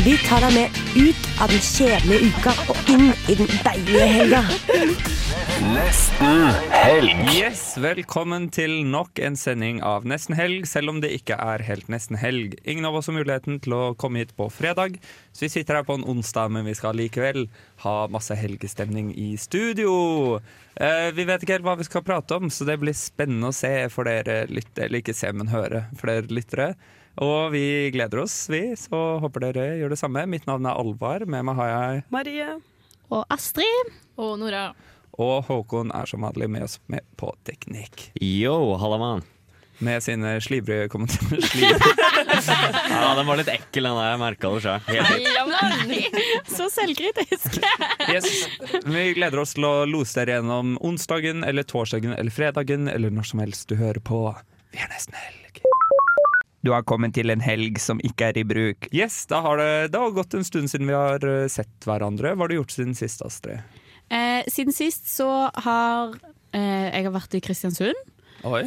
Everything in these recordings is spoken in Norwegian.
Vi tar deg med ut av den kjedelige uka og inn i den deilige helga. Nesten helg. Yes, Velkommen til nok en sending av Nesten helg, selv om det ikke er helt nesten helg. Ingen av oss har muligheten til å komme hit på fredag, så vi sitter her på en onsdag, men vi skal likevel ha masse helgestemning i studio. Eh, vi vet ikke helt hva vi skal prate om, så det blir spennende å se for dere lytte, eller ikke se, men høre for dere lyttere. Og vi gleder oss, vi, så håper dere gjør det samme. Mitt navn er Alvar, med meg har jeg Marie. Og Astrid. Og Nora. Og Håkon er som vanlig med oss med på teknikk. Yo, hallaman. Med sine slivrige kommentarer. Ja, den var litt ekkel, den der. Jeg merka det sjøl. Så selvkritisk. Yes. Vi gleder oss til å lose dere gjennom onsdagen eller torsdagen eller fredagen eller når som helst du hører på. Vi er nesten helg. Du har kommet til en helg som ikke er i bruk. Yes, da har det, det har gått en stund siden vi har eh, sett hverandre. Hva har du gjort siden sist, Astrid? Eh, siden sist så har eh, jeg har vært i Kristiansund. Oi.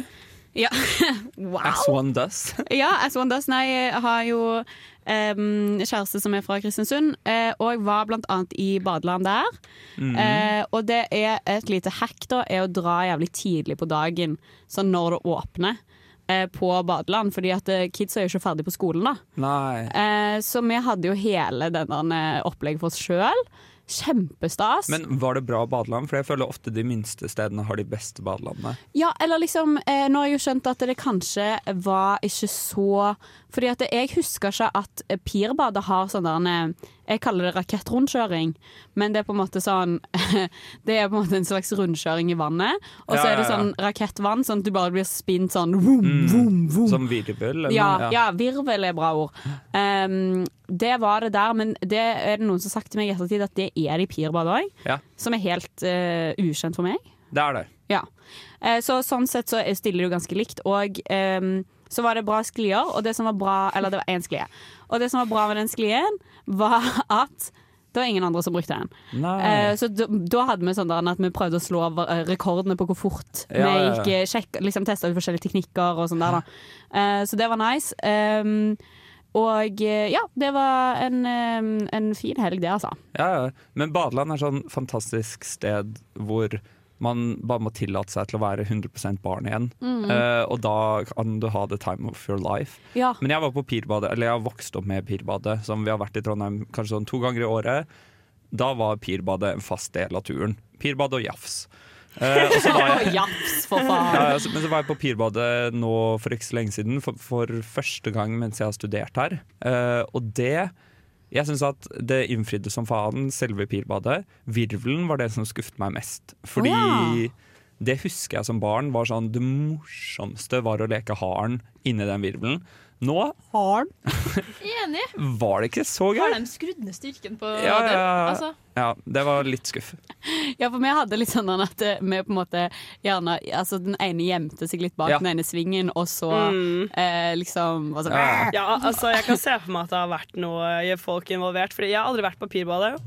Ja. wow. As one does. Ja, as one does. Nei, jeg har jo em, kjæreste som er fra Kristiansund, eh, og jeg var blant annet i badeland der. Mm. Eh, og det er et lite hack da, er å dra jævlig tidlig på dagen, sånn når det åpner. Eh, På badeland, fordi at eh, kids er jo ikke ferdig på skolen. da Nei. eh, Så vi hadde jo hele denne opplegget for oss sjøl. Kjempestas. Men var det bra badeland? For jeg føler ofte de minste stedene har de beste badelandene. Ja, eller liksom eh, Nå har jeg jo skjønt at det kanskje var ikke så Fordi at jeg husker ikke at Pirbadet har sånn der eh, Jeg kaller det rakettrundkjøring, men det er på en måte sånn Det er på en måte en slags rundkjøring i vannet, og så Ja, er det ja, ja. sånn rakettvann, sånn at du bare blir spint sånn vroom, vroom, vroom. Som virvel? Ja, ja, virvel er bra ord. Um, det var det der, men det er det noen som har sagt til meg i ettertid at det er det i Pirbadet òg. Ja. Som er helt uh, ukjent for meg. Det er det. Ja. Uh, så sånn sett så stiller jo ganske likt. Og um, så var det bra sklier, og det som var bra Eller det var én sklie. Og det som var bra med den sklien, var at det var ingen andre som brukte den. Eh, så da, da hadde vi sånn der at vi prøvde å slå over, rekordene på hvor fort Ja, vi gikk, sjekk, liksom testa ut forskjellige teknikker og sånn der, da. Så det var nice. Um, og eh, ja, det var en, en fin helg, det, altså. Ja, ja. Men badeland er sånn fantastisk sted hvor man bare må tillate seg til å være 100% barn igjen. Mm. Uh, og da kan du ha the time of your life. Ja. Men jeg var på Pirbadet, eller jeg har vokst opp med Pirbadet, som vi har vært i Trondheim kanskje sånn to ganger i året. Da var Pirbadet en fast del av turen. Pirbadet og jafs. Eh, og så var jeg, Japs, for faen. ja, ja, så- men så var jeg på Pirbadet nå for ikke så lenge siden, for, for første gang mens jeg har studert her. Eh, og det Jeg syns at det innfridde som faen, selve Pirbadet. Virvelen var det som skuffet meg mest. Fordi ja. det husker jeg som barn var sånn Det morsomste var å leke haren inni den virvelen. Nå har Enig. var det ikke så Har gøy. de skrudd ned styrken på Ja, ja. Altså, Ja, det var litt skuff. Ja, for vi hadde litt sånn at eh, vi på en måte gjerne Altså den ene gjemte seg litt bak Ja. den ene svingen, og så Mm. eh, liksom sånn, Ja. Ja, altså Jeg kan se for meg at det har vært noe folk involvert. Fordi Jeg har aldri vært på pirballet.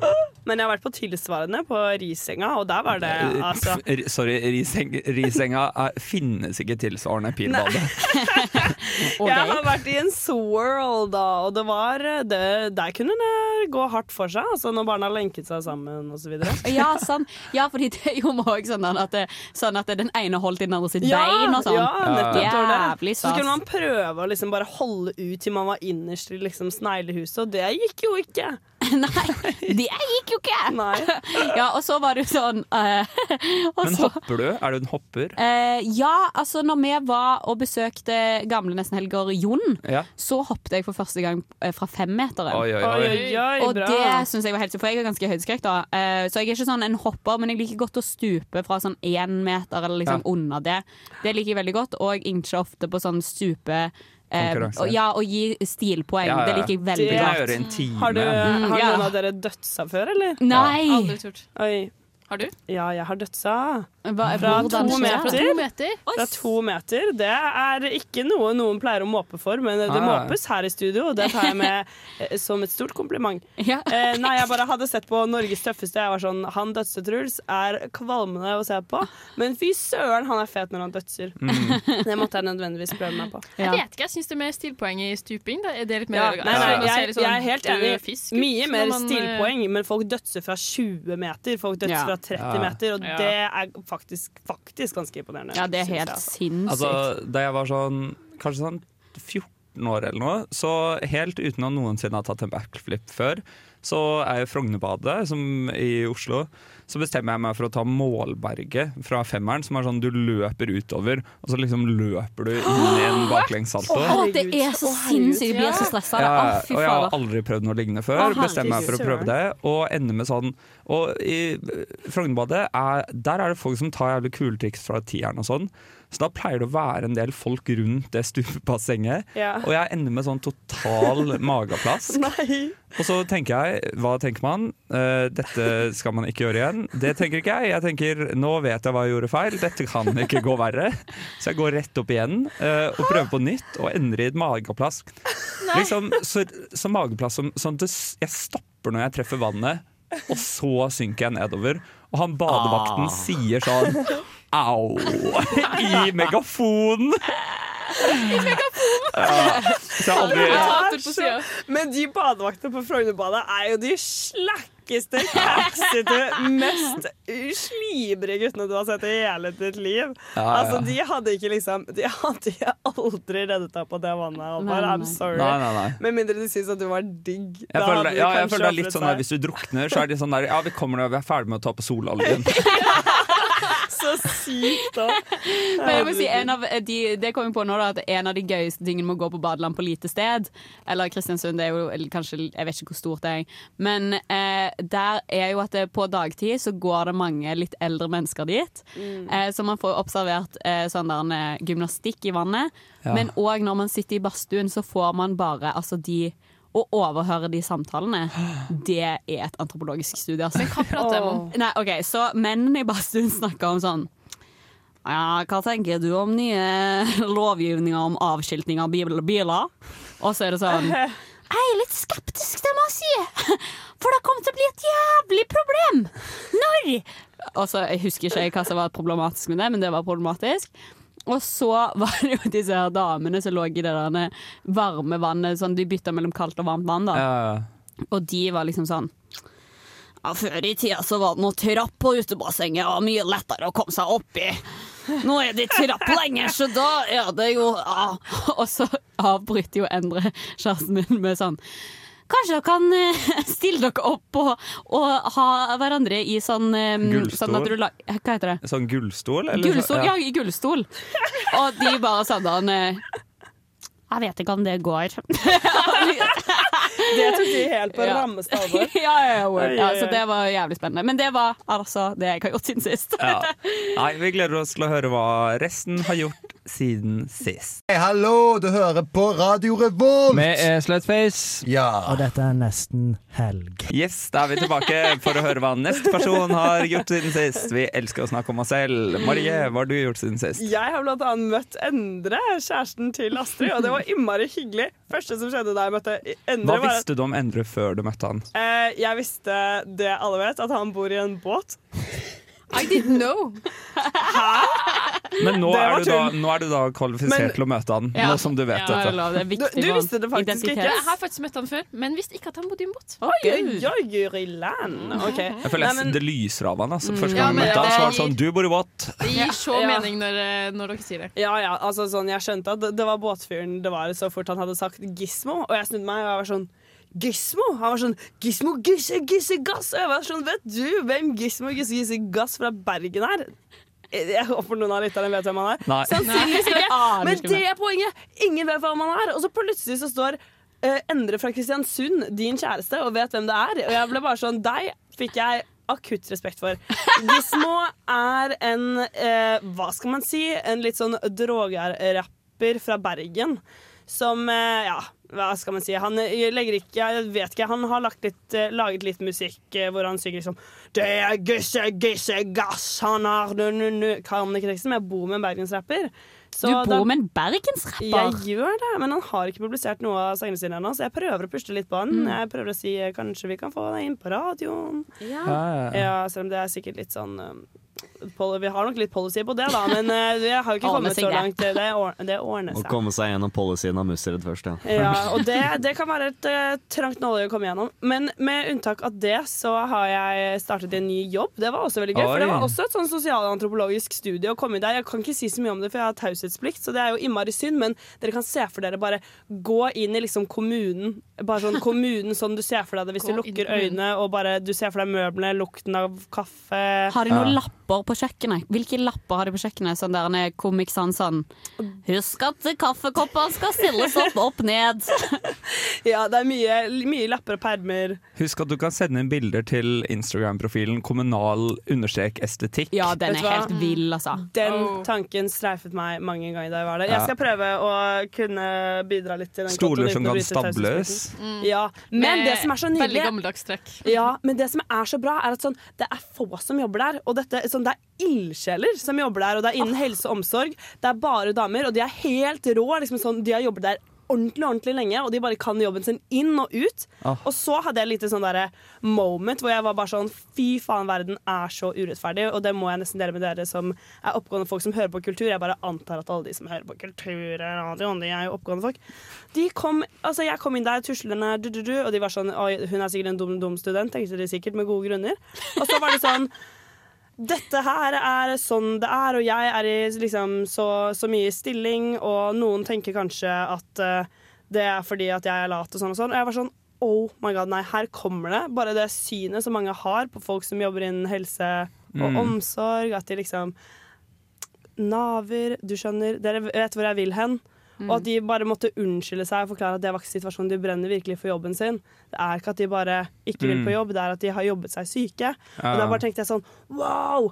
men jeg har vært på tilsvarende på Risenga, og der var det altså Sorry, Risenga, Risenga er, finnes ikke tilsvarende Pirbadet. ok. Jeg har vært i en Swirl, da, og det var det, Der kunne det gå hardt for seg, altså når barna lenket seg sammen osv. Ja, sånn. ja, fordi det er jo òg sånn at, det- sånn at den ene holdt i den andre sitt bein og sånn. Ja, nettopp. var det. Så kunne man prøve å liksom bare holde ut til man var innerst i liksom sneglehuset, og det gikk jo ikke. Nei, det gikk jo ikke! Nei. Ja, og så var det jo sånn uh, og Men så, hopper du? Er du en hopper? Uh, Ja, altså når vi var og besøkte gamle nestenhelger Jon, Ja. så hoppet jeg for første gang eh, fra femmeteren. Oi, oi, Oi, oi. oi, oi, Og bra. det synes jeg var helt For jeg har ganske høydeskrekk, da. Uh, så jeg er ikke sånn en hopper, men jeg liker godt å stupe fra sånn én meter eller liksom Ja. under det. Det liker jeg veldig godt. Og jeg incher ofte på sånn stupe Konkurranse. Eh, ja, og gi stilpoeng. Ja, ja. Det liker jeg veldig godt. Har, du, Mm, har ja. noen av dere dødsa før, eller? Nei! Aldri turt. Oi. Har du? Ja, jeg har dødsa. Hva, Fra to meter. Fra meter. to meter? Fra to meter. Det er ikke noe noen pleier å måpe for, men det Ah. måpes her i studio, og det tar jeg med eh, som et stort kompliment. Ja. Eh, nei, jeg bare hadde sett på Norges tøffeste. Jeg var sånn, Han dødste Truls er kvalmende å se på, men fy søren, han er fet når han dødser. Mm. Det måtte jeg nødvendigvis prøve meg på. Ja. Jeg vet ikke, jeg syns det er mer stilpoeng i stuping. Da. Er det litt mer Ja, nei, nei, jeg, jeg, sånn jeg er helt enig. Mye mer man, eh, stilpoeng, men folk dødser fra 20 meter. Folk dødser Ja. Fra 30 Ja. meter, og Ja. det er faktisk, faktisk ganske imponerende. Ja, det er helt jeg, altså. sinnssykt. Altså, da jeg var sånn kanskje sånn 14 år eller noe, så helt uten å noensinne ha tatt en backflip før, så er jeg Frognerbadet, i Oslo, så bestemmer jeg meg for å ta Målberget fra femmeren, som er sånn du løper utover, og så liksom løper du inn i en baklengssalto. Oh, det er så sinnssykt! Jeg blir så stressa. Ja, og jeg har aldri prøvd noe lignende før. Bestemmer meg for å prøve det, og ender med sånn Og i Frognerbadet er, der er det folk som tar jævlig kule triks fra tieren og sånn. Så da pleier det å være en del folk rundt det stupebassenget. Ja. Og jeg ender med sånn total mageplask. Og så tenker jeg, hva tenker man? Uh, dette skal man ikke gjøre igjen. Det tenker ikke jeg. Jeg tenker, nå vet jeg hva jeg gjorde feil, dette kan ikke gå verre. Så jeg går rett opp igjen uh, og prøver på nytt, og ender i et mageplask. Liksom, så, så mageplask som sånn at det jeg stopper når jeg treffer vannet, og så synker jeg nedover. Og han badevakten sier sånn Au! I megafonen! I megafonen! Ja, så jeg aldri. Men de badevaktene på Frognerbadet er jo de slakkeste, kaksete, mest slibre guttene du har sett i hele ditt liv. Ja, ja. Altså, De hadde ikke liksom De hadde aldri reddet deg på det vannet. Alvar. Nei, I'm sorry. Nei, nei, nei. Med mindre de syns at du var digg. Jeg føler, ja, jeg føler det er litt sånn der. Hvis du drukner, så er de sånn der Ja, vi kommer nå, vi er ferdig med å ta på sololjen. Så sykt, da. Men jeg må si, en av de, det kom jeg på nå da, at en av de gøyeste tingene med å gå på badeland på lite sted Eller Kristiansund, det er jo kanskje Jeg vet ikke hvor stort det er. Men eh, der er jo at det, på dagtid så går det mange litt eldre mennesker dit. Eh, så man får observert eh, sånn der en gymnastikk i vannet. Ja. Men òg når man sitter i badstuen, så får man bare altså de å overhøre de samtalene, det er et antropologisk studie. Altså. Hva prater de om? Nei, ok, Så mennene i badstuen snakker om sånn ja, Hva tenker du om nye lovgivninger om avskilting av bil- biler? Og så er det sånn Jeg er litt skeptisk, det må jeg si. For det kommer til å bli et jævlig problem. Når? Og så Jeg husker ikke hva som var problematisk med det, men det var problematisk. Og så var det jo disse her damene som lå i det der varme vannet. Sånn, de bytta mellom kaldt og varmt vann. da Ja, og de var liksom sånn ja, Før i tida så var det noe trapp på utebassenget, og mye lettere å komme seg oppi. Nå er det trapp lenger, så da er det jo ja. Og så avbryter jo Endre kjæresten min med sånn Kanskje dere kan eh, stille dere opp og, og ha hverandre i sånn Gullstol? Sånn at du Hva heter det? Sånn gullstol? eller Gullstol? ja. Ja, i gullstol. Og de bare sånn Jeg vet ikke om det går. Det tok de helt på Ja. rammeste alvor. ja, ja, ja, ja, så det var jævlig spennende. Men det var altså det jeg har gjort siden sist. Ja. Nei, vi gleder oss til å høre hva resten har gjort siden sist. Hei, hallo, du hører på Radio Revolt! Vi er Slutface, Ja. og dette er nesten helg. Yes, da er vi tilbake for å høre hva neste person har gjort siden sist. Vi elsker å snakke om oss selv. Marie, hva har du gjort siden sist? Jeg har blant annet møtt Endre, kjæresten til Astrid, og det var innmari hyggelig. Første som skjedde da jeg møtte Endre, Hva visste du om Endre før du møtte han? eh, jeg visste det alle vet, at han bor i en båt. I didn't know. Men nå er, du da, nå er du da kvalifisert Men- til å møte han, Ja. nå som du vet Ja, dette. det er Du, viktig du for visste det faktisk identitet. ikke. Jeg har faktisk møtt han før, men visste ikke at han bodde i en båt. Oi, oi, Guri land. OK. Jeg føler Nei, men- det lyser av han. Altså. Første Ja, gang jeg møtte han, så var det sånn Du bor i båt! Det gir så Ja. mening når, eh, når dere sier det. Ja, ja, altså sånn, Jeg skjønte at det, det var båtfyren det var så fort han hadde sagt Gismo. Og jeg snudde meg og jeg var sånn Gismo? Han var sånn Gismo, Gisse, Gisse, Gass. Og jeg var sånn Vet du hvem Gismo, Gisse, Gisse, Gass fra Bergen er? Jeg håper noen av lytterne vet hvem han er. Nei. Sannsynligvis ikke. Men det er poenget! Ingen vet hvem han er. Og så plutselig så står uh, Endre fra Kristiansund, din kjæreste, og vet hvem det er. Og jeg ble bare sånn Deg fikk jeg akutt respekt for. Gismo er en uh, Hva skal man si? En litt sånn drogerrapper fra Bergen. som uh, Ja, hva skal man si? Han eh, legger ikke Jeg vet ikke. Han har lagt litt, eh, laget litt musikk eh, hvor han synger liksom Det er Gisse, Gisse, Gass, han har nu, nu, nu. Kan ikke teksten, men jeg bor med en bergensrapper. Så Du da- bor med en bergensrapper? Jeg gjør det, men han har ikke publisert noe av sangene sine ennå, så jeg prøver å puste litt på han. Mm. Jeg prøver å si kanskje vi kan få deg inn på radioen. Ja. Ja, ja. Ja, selv om det er sikkert litt sånn um, Vi har nok litt policy på det, da, men uh, vi har jo ikke kommet så langt. Det, det ordner Å komme seg gjennom policyen av Musterud først, ja. Ja, og det, det kan være et uh, trangt nåløye å komme gjennom. Men med unntak av det, så har jeg startet en ny jobb. Det var også veldig gøy. For det var også et sånn sosialantropologisk studie å komme i der. Jeg kan ikke si så mye om det, for jeg har taushetsplikt, så det er jo innmari synd. Men dere kan se for dere bare gå inn i liksom kommunen. Bare sånn kommunen sånn du ser for deg det hvis Gå du lukker øynene og bare du ser for deg møblene, lukten av kaffe. Har de noen Ja. lapper på kjøkkenet? Hvilke lapper har de på kjøkkenet? Sånn der nede, Comic sånn sånn Husk at kaffekopper skal stilles opp, opp, ned. Ja, det er mye, mye lapper og permer. Husk at du kan sende inn bilder til Instagram-profilen kommunal understrek estetikk. Ja, den er helt vill, altså. Den tanken streifet meg mange ganger da jeg var der. Jeg skal prøve å kunne bidra litt til den Stoler som kan stables. Mm. Ja, men det som er så Veldig nydelig gammeldags trekk. ja, men det som er så bra, er at sånn, det er få som jobber der. Og dette, sånn, det er ildsjeler som jobber der, og det er innen helse og omsorg. Det er bare damer, og de er helt rå. Liksom sånn, de har jobbet der ordentlig ordentlig lenge, og de bare kan jobben sin inn og ut. Ah. Og så hadde jeg et lite sånn derre moment hvor jeg var bare sånn Fy faen, verden er så urettferdig, og det må jeg nesten dele med dere som er oppgående folk som hører på kultur. Jeg bare antar at alle de som hører på kultur, kulturradio, de er jo oppgående folk. De kom, altså Jeg kom inn der tuslende, du, du, du, og de var sånn Oi, hun er sikkert en dum, dum student, tenkte de sikkert, med gode grunner. Og så var det sånn dette her er sånn det er, og jeg er i liksom så, så mye stilling, og noen tenker kanskje at uh, det er fordi at jeg er lat og sånn og sånn. Og jeg var sånn Oh my god, nei, her kommer det. Bare det synet som mange har på folk som jobber innen helse og Mm. omsorg, at de liksom Naver, du skjønner. Dere vet hvor jeg vil hen. Og at de bare måtte unnskylde seg og forklare at det var ikke situasjonen. De brenner virkelig for jobben sin. Det er ikke at de bare ikke vil Mm. på jobb, det er at de har jobbet seg syke. Ja. Og da bare tenkte jeg sånn wow!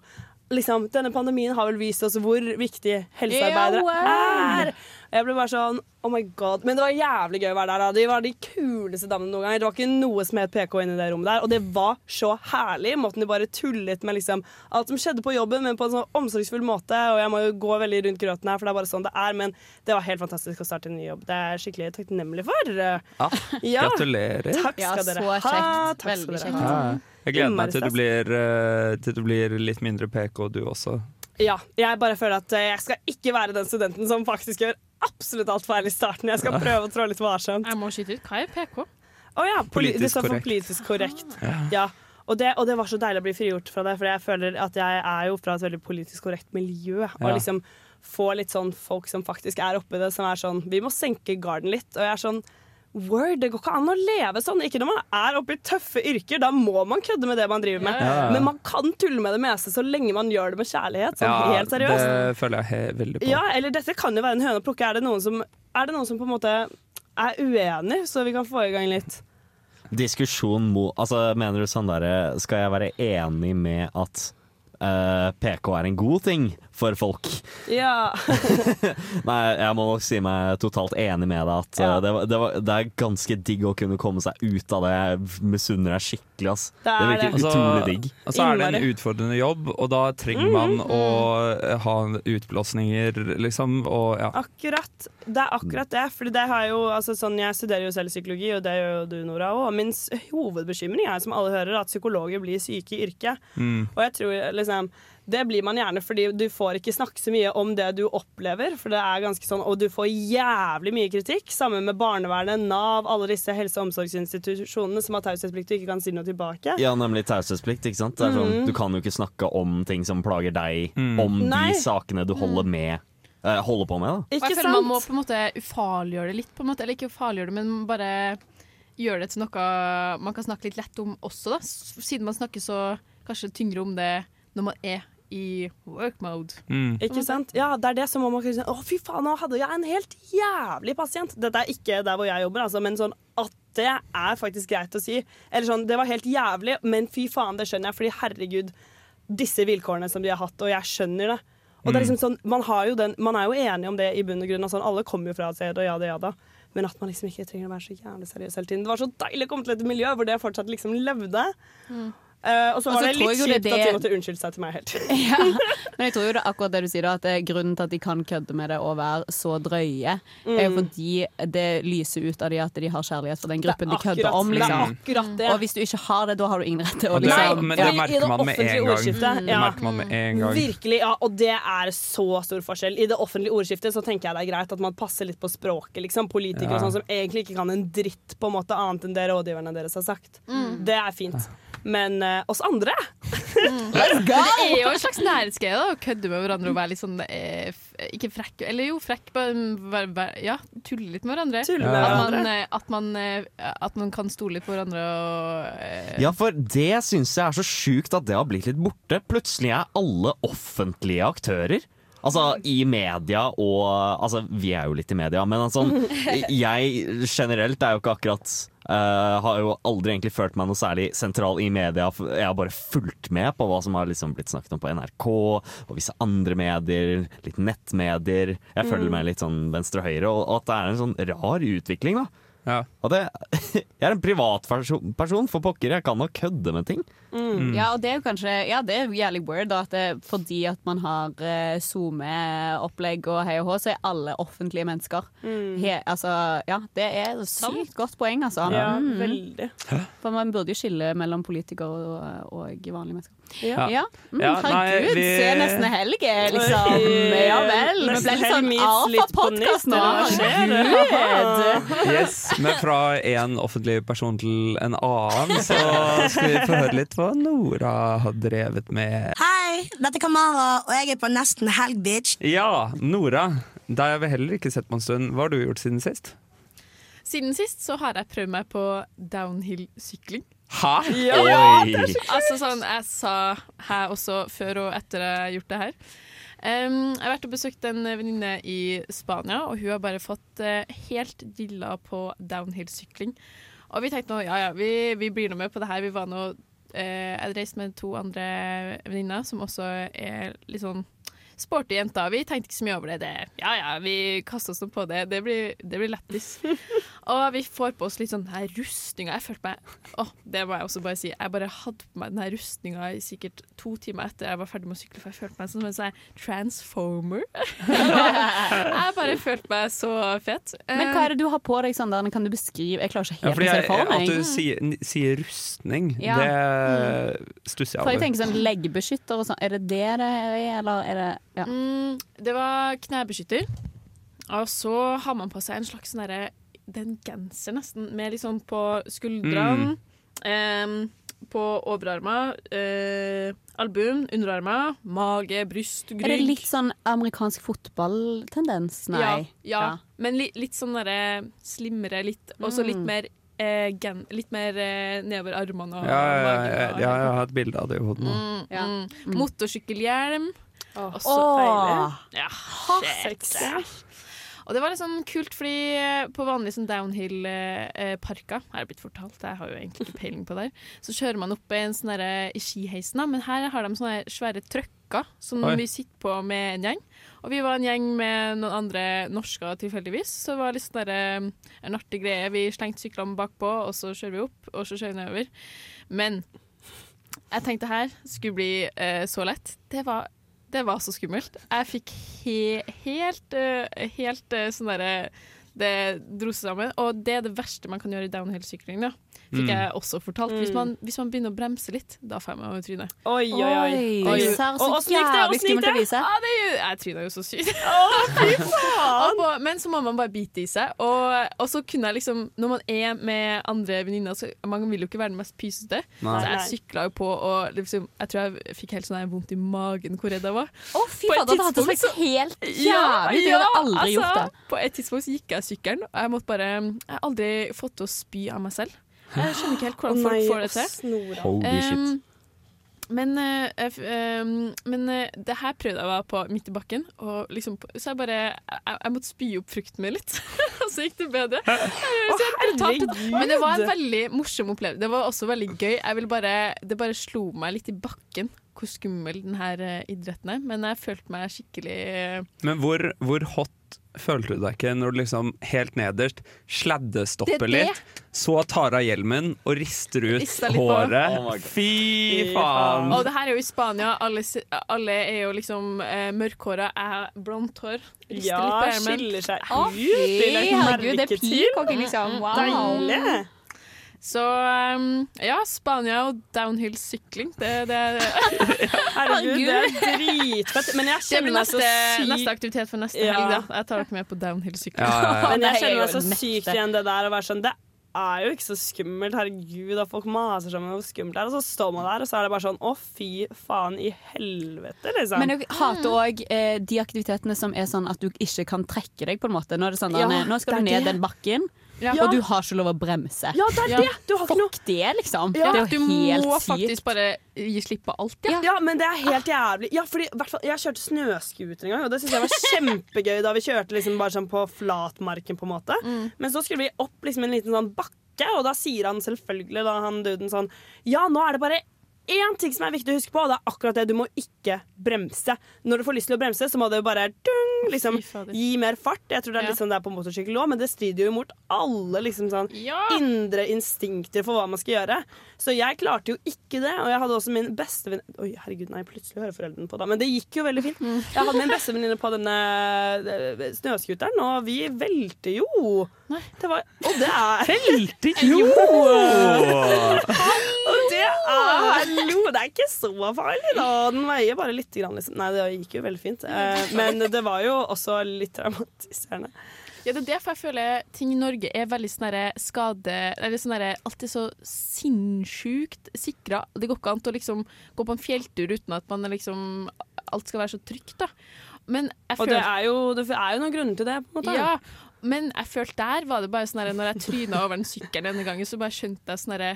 Liksom, denne pandemien har vel vist oss hvor viktig helsearbeidere Ja, wow. er. Jeg ble bare sånn oh my god. Men det var jævlig gøy å være der. Da. De var de kuleste damene noen ganger. Det var ikke noe som het PK inni det rommet der. Og det var så herlig. Måten de bare tullet med liksom alt som skjedde på jobben, men på en sånn omsorgsfull måte. Og jeg må jo gå veldig rundt grøten her, for det er bare sånn det er. Men det var helt fantastisk å starte en ny jobb. Det er jeg skikkelig takknemlig for. Ja, Ja. gratulerer. Takk Ja, skal dere ha. kjekt. Takk skal dere kjekt. ha. Jeg gleder meg til du, blir, eh, til du blir litt mindre PK, du også. Ja, jeg bare føler at eh, jeg skal ikke være den studenten som faktisk gjør absolutt alt feil i starten. Jeg skal prøve å trå litt varsomt. Jeg må skyte ut. Hva er PK? Å ja, poli Politisk korrekt. politisk korrekt. Ja. Og det, og det var så deilig å bli frigjort fra det, for jeg føler at jeg er jo fra et veldig politisk korrekt miljø. Og liksom få litt sånn folk som faktisk er oppi det, som er sånn Vi må senke garden litt. Og jeg er sånn Word, det går ikke an å leve sånn. Ikke når man er oppe i tøffe yrker. Da må man kødde med det man driver med. Ja. Men man kan tulle med det meste så lenge man gjør det med kjærlighet. Sånn Ja, helt seriøst. det føler jeg he veldig på. Ja, eller dette kan jo være en høne å plukke. Er det noen som, er det noen som på en måte er uenig, så vi kan få i gang litt? Diskusjon mot Altså, mener du sånn derre Skal jeg være enig med at Uh, PK er en god ting for folk? Ja. Nei, jeg må nok si meg totalt enig med deg at eh, Ja. det, var, det, var, det er ganske digg å kunne komme seg ut av det. Jeg misunner deg skikkelig, ass. Det Det er virker det. utrolig digg. Og så er det en utfordrende jobb, og da trenger man Mhm. å eh, ha utblåsninger, liksom. Og ja. Akkurat. Det er akkurat det. Fordi det har jo, altså sånn, jeg studerer jo selv psykologi, og det gjør jo du, Nora òg. Min hovedbekymring er, som alle hører, at psykologer blir syke i yrket. Mm. Og jeg tror liksom det blir man gjerne fordi du får ikke snakke så mye om det du opplever. For det er ganske sånn, Og du får jævlig mye kritikk. Sammen med barnevernet, Nav, alle disse helse- og omsorgsinstitusjonene som har taushetsplikt og ikke kan si noe tilbake. Ja, nemlig taushetsplikt. ikke sant? Det sånn, Mhm. Du kan jo ikke snakke om ting som plager deg, Mm. om Nei. de sakene du holder med eh, holder på med. da. Og jeg Ikke sant? Man må på en måte ufarliggjøre det litt. på en måte Eller ikke ufarliggjøre det, men bare gjøre det til noe man kan snakke litt lett om også. da Siden man snakker så kanskje tyngre om det når man er i work mode. Mm. Ikke sant? Ja, det er det som man kunne si Å, fy faen, nå hadde jeg en helt jævlig pasient. Dette er ikke der hvor jeg jobber, altså, men sånn at det er faktisk greit å si. Eller sånn, det var helt jævlig, men fy faen, det skjønner jeg, fordi herregud, disse vilkårene som de har hatt, og jeg skjønner det. Og det er Mm. liksom sånn, man, har jo den, man er jo enig om det i bunn og grunn. Altså, alle kommer jo fra et sted, og ja da, ja da. Men at man liksom ikke trenger å være så jævlig seriøs hele tiden. Det var så deilig å komme til et miljø hvor det fortsatt liksom levde. Eh, og så var så det litt kjipt det at hun de måtte unnskylde seg til meg helt. Ja, men jeg tror jo det er akkurat det du sier, da, at det er grunnen til at de kan kødde med det og være så drøye, er jo Mm. fordi det lyser ut av de at de har kjærlighet for den gruppen de kødder akkurat- om. det Liksom. akkurat det. Og hvis du ikke har det, da har du ingen rett til å liksom. det, liksom men det merker man med en gang. Det ja. merker man med en gang. Virkelig, ja, og det er så stor forskjell. I det offentlige ordskiftet så tenker jeg det er greit at man passer litt på språket. Liksom. Politikere Ja. og sånn som egentlig ikke kan en dritt på en måte annet enn det rådgiverne deres har sagt. Det er fint. Men uh, oss andre Det er jo en slags nærhetsgreie å kødde med hverandre og være litt sånn eh, Ikke frekk, eller jo, frekk, bare være- ja, tulle litt med hverandre. Tulle med at, hverandre. man, eh, at, man, at man kan stole litt på hverandre og eh, Ja, for det syns jeg er så sjukt at det har blitt litt borte. Plutselig er alle offentlige aktører. Altså i media og Altså, vi er jo litt i media, men altså Jeg generelt er jo ikke akkurat eh, har jo aldri egentlig følt meg noe særlig sentral i media. Jeg har bare fulgt med på hva som har liksom blitt snakket om på NRK og visse andre medier, litt nettmedier. Jeg følger Mm. med litt sånn venstre og høyre, og at det er en sånn rar utvikling, da. Ja. Og det, jeg er en privatperson, person, for pokker. Jeg kan nok kødde med ting. Mm. Ja, og det er jo kanskje Ja, det er jævlig weird, da, at det, fordi at man har uh, SoMe-opplegg og hei og hå, så er alle offentlige mennesker. He, altså, ja, det er et sykt godt poeng, altså. Ja, Mm. veldig. For man burde jo skille mellom politikere og, og vanlige mennesker. Ja. Ja. Mm, Ja, nei, herregud, vi- se nesten helg, er liksom. Ja vel. Vi ble litt sånn alfa-podkast nå. Herregud. Yes, men fra en offentlig person til en annen, så skal vi få høre litt hva Nora har drevet med. Hei, dette er Kamara, og jeg er på Nesten helg, bitch. Ja, Nora. Deg har vi heller ikke sett på en stund. Hva har du gjort siden sist? Siden sist så har jeg prøvd meg på downhill-sykling. Hæ? Ja, Oi. det er så- altså sånn, Jeg sa her også før og etter jeg har gjort det her. Um, jeg har vært og besøkt en venninne i Spania, og hun har bare fått uh, helt dilla på downhill-sykling. Og vi tenkte nå, ja ja, vi, vi blir nå med på det her. Vi var nå Jeg reiste med to andre venninner som også er litt sånn sporty jenter. Vi tenkte ikke så mye over det. det ja ja, vi kaster oss nå på det. Det blir, det blir lættis. og vi får på oss litt sånn her rustninga. Jeg følte meg Å, det må jeg også bare si. Jeg bare hadde på meg den her rustninga i sikkert to timer etter jeg var ferdig med å sykle, for jeg følte meg som en sånn transformer. jeg bare følte meg så fet. Men hva er det du har på deg, Sander? Kan du beskrive Jeg klarer ikke Ja, helt å se for meg. at du sier, sier rustning, Ja. det stusser jeg For jeg tenker sånn leggbeskytter og sånn. Er det det det er, eller er det ja. Mm, det var knebeskytter. Og så har man på seg en slags sånn derre er genser, nesten, med liksom på skuldrene. em, på overarmer, eh, albuen, underarmer, mage, bryst, rygg. Er det litt sånn amerikansk fotballtendens? Nei. Ja, ja. men li, litt sånn derre slimmere, litt, også litt Mm. mer eh, gen, Litt mer eh, nedover armene og Ja, ja, magen. ja, og- ja, jeg har et bilde av det i hodet nå. Mm, Ja. mm. Motorsykkelhjelm. Også så deilig. Ja, Sexy. Og det var litt sånn kult, fordi eh, på vanlige sånn downhill-parker, har jeg blitt fortalt, jeg har jo egentlig ikke peiling på det, så kjører man opp en sånn derre- i skiheisen, da, men her har de sånne svære trøkker som Oi. vi sitter på med en gjeng. Og vi var en gjeng med noen andre norsker tilfeldigvis, så det var litt sånn derre, en artig greie. Vi slengte syklene bakpå, og så kjører vi opp, og så kjører vi nedover. Men jeg tenkte her skulle bli eh, så lett. Det var, det var så skummelt. Jeg fikk he helt, eh, helt eh, sånn derre Det dro seg sammen. Og det er det verste man kan gjøre i downhill-sykling. Fikk Mm. jeg også fortalt. Hvis, Mm. man, hvis man begynner å bremse litt, da får jeg meg over trynet. Oi, oi, oi. Oi, åssen gikk det? Åssen gikk det? Ja, det er, jeg tryna jo så sykt. På- Men så må man bare bite i seg. Og, og så kunne jeg liksom Når man er med andre venninner, så man vil jo ikke være den mest pysete. Nei. Så jeg sykla jo på, og liksom, jeg tror jeg fikk helt sånn her vondt i magen hvor redd jeg var. Å, fy faen Da fader, det hadde vært helt jævlig. Ja, Du ja, hadde aldri altså, gjort det. På et tidspunkt så gikk jeg sykkelen, og jeg måtte bare Jeg har aldri fått til å spy av meg selv. Jeg skjønner ikke helt hvordan folk får det til. Holy shit. Um, men, uh, um, eh, men uh, det her prøvde jeg å være på midt i bakken, og liksom, så jeg bare jeg, jeg måtte spy opp frukten min litt. og så gikk det bedre. Så jeg herregud! men det var en veldig morsom opplevelse. Det var også veldig gøy. Jeg vil bare, det bare slo meg litt i bakken hvor skummel denne idretten er. Men jeg følte meg skikkelig eh, Men hvor, hvor hot følte du deg ikke når du liksom helt nederst er det. litt, så tar av hjelmen og rister ut håret? Oh. Fy faen! Og det her er jo i Spania. Alle, alle er jo liksom eh, mørkhåra. Jeg har blondt hår. Rister Ja, litt på hjelmen. skiller seg Å, ut. Er herregud, det er peacock, liksom. Wow. Deilig. Så um, ja, Spania og downhill-sykling, det, det, Herregud, det er dritfett. Men jeg det kjenner meg så sykt neste aktivitet for neste Ja. helg. Da. Jeg tar dere med på downhill-sykling. Ja, ja, ja. Men jeg er kjenner meg så sykt igjen det der å være sånn Det er jo ikke så skummelt, herregud, at folk maser seg om hvor skummelt det er. Og så står man der, og så er det bare sånn å, fy faen i helvete, liksom. Men jeg hater òg eh, de aktivitetene som er sånn at du ikke kan trekke deg. på en måte Nå, er det sånn, Ja, nå skal det du ned det. den bakken, Ja. og du har ikke lov å bremse. ja, det er det! Du har ikke noe Fuck det, liksom. Ja, det er du helt må sykt. faktisk bare gi slipp på alt. Ja. Ja, men det er helt jævlig. Ja, fordi, fall, jeg kjørte snøscooter en gang, og det syntes jeg var kjempegøy da vi kjørte liksom bare sånn på flatmarken, på en måte. Men så skulle vi opp liksom en liten sånn bakke, og da sier han selvfølgelig, da han duden sånn Ja, nå er det bare én ting som er viktig å huske på, og det er akkurat det. Du må ikke bremse. Når du får lyst til å bremse, så må du bare dung, liksom, gi mer fart. Jeg tror det er Ja. litt sånn det er på motorsykkel òg, men det strider jo mot alle liksom sånn Ja. indre instinkter for hva man skal gjøre. Så jeg klarte jo ikke det. Og jeg hadde også min bestevenninne Oi, herregud, nei, plutselig hører foreldrene på da. Men det gikk jo veldig fint. Mm. Jeg hadde min bestevenninne på denne eh, snøscooteren, og vi velter jo. Det var Og det er Velte jo! Og det er Hallo! Det er ikke så farlig, da. Den veier bare lite grann, liksom. Nei, det gikk jo veldig fint. Eh, Men det var jo også litt traumatiserende. Ja, det er derfor jeg føler ting i Norge er veldig sånn skade... Eller sånn Alltid så sinnssykt sikra. Det går ikke an å liksom gå på en fjelltur uten at man liksom Alt skal være så trygt, da. Men jeg Og det er jo, det er jo noen grunner til det, på en måte. Ja, men jeg følte der var det bare sånn herre Når jeg tryna over den sykkelen denne gangen, så bare skjønte jeg sånn herre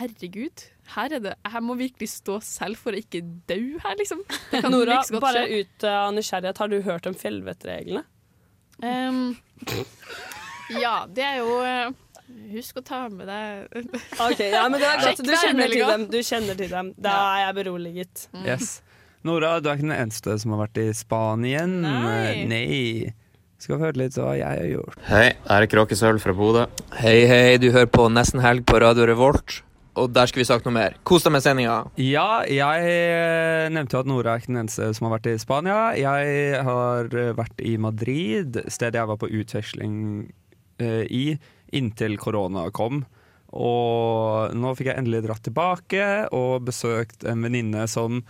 Herregud, her, er det, her må virkelig stå selv for å ikke dø her, liksom. Det kan Nora, godt bare skje. ut av nysgjerrighet, har du hørt om fjellvettreglene? Um, ja, det er jo eh, Husk å ta med deg Ok, ja, men det er godt. Du kjenner til dem. Du kjenner til dem. Da er jeg beroliget. Yes. Nora, du er ikke den eneste som har vært i Spanien. Nei. Nei. Skal vi høre litt hva jeg har gjort. Hei, her er Kråkesølv fra Bodø. Hei, hei, du hører på Nesten Helg på Radio Revolt. Og der skal vi snakke noe mer. Kos deg med sendinga. Ja, jeg eh, nevnte jo at Nora er ikke den eneste som har vært i Spania. Jeg har eh, vært i Madrid, stedet jeg var på utveksling eh, i inntil korona kom. Og nå fikk jeg endelig dratt tilbake og besøkt en venninne som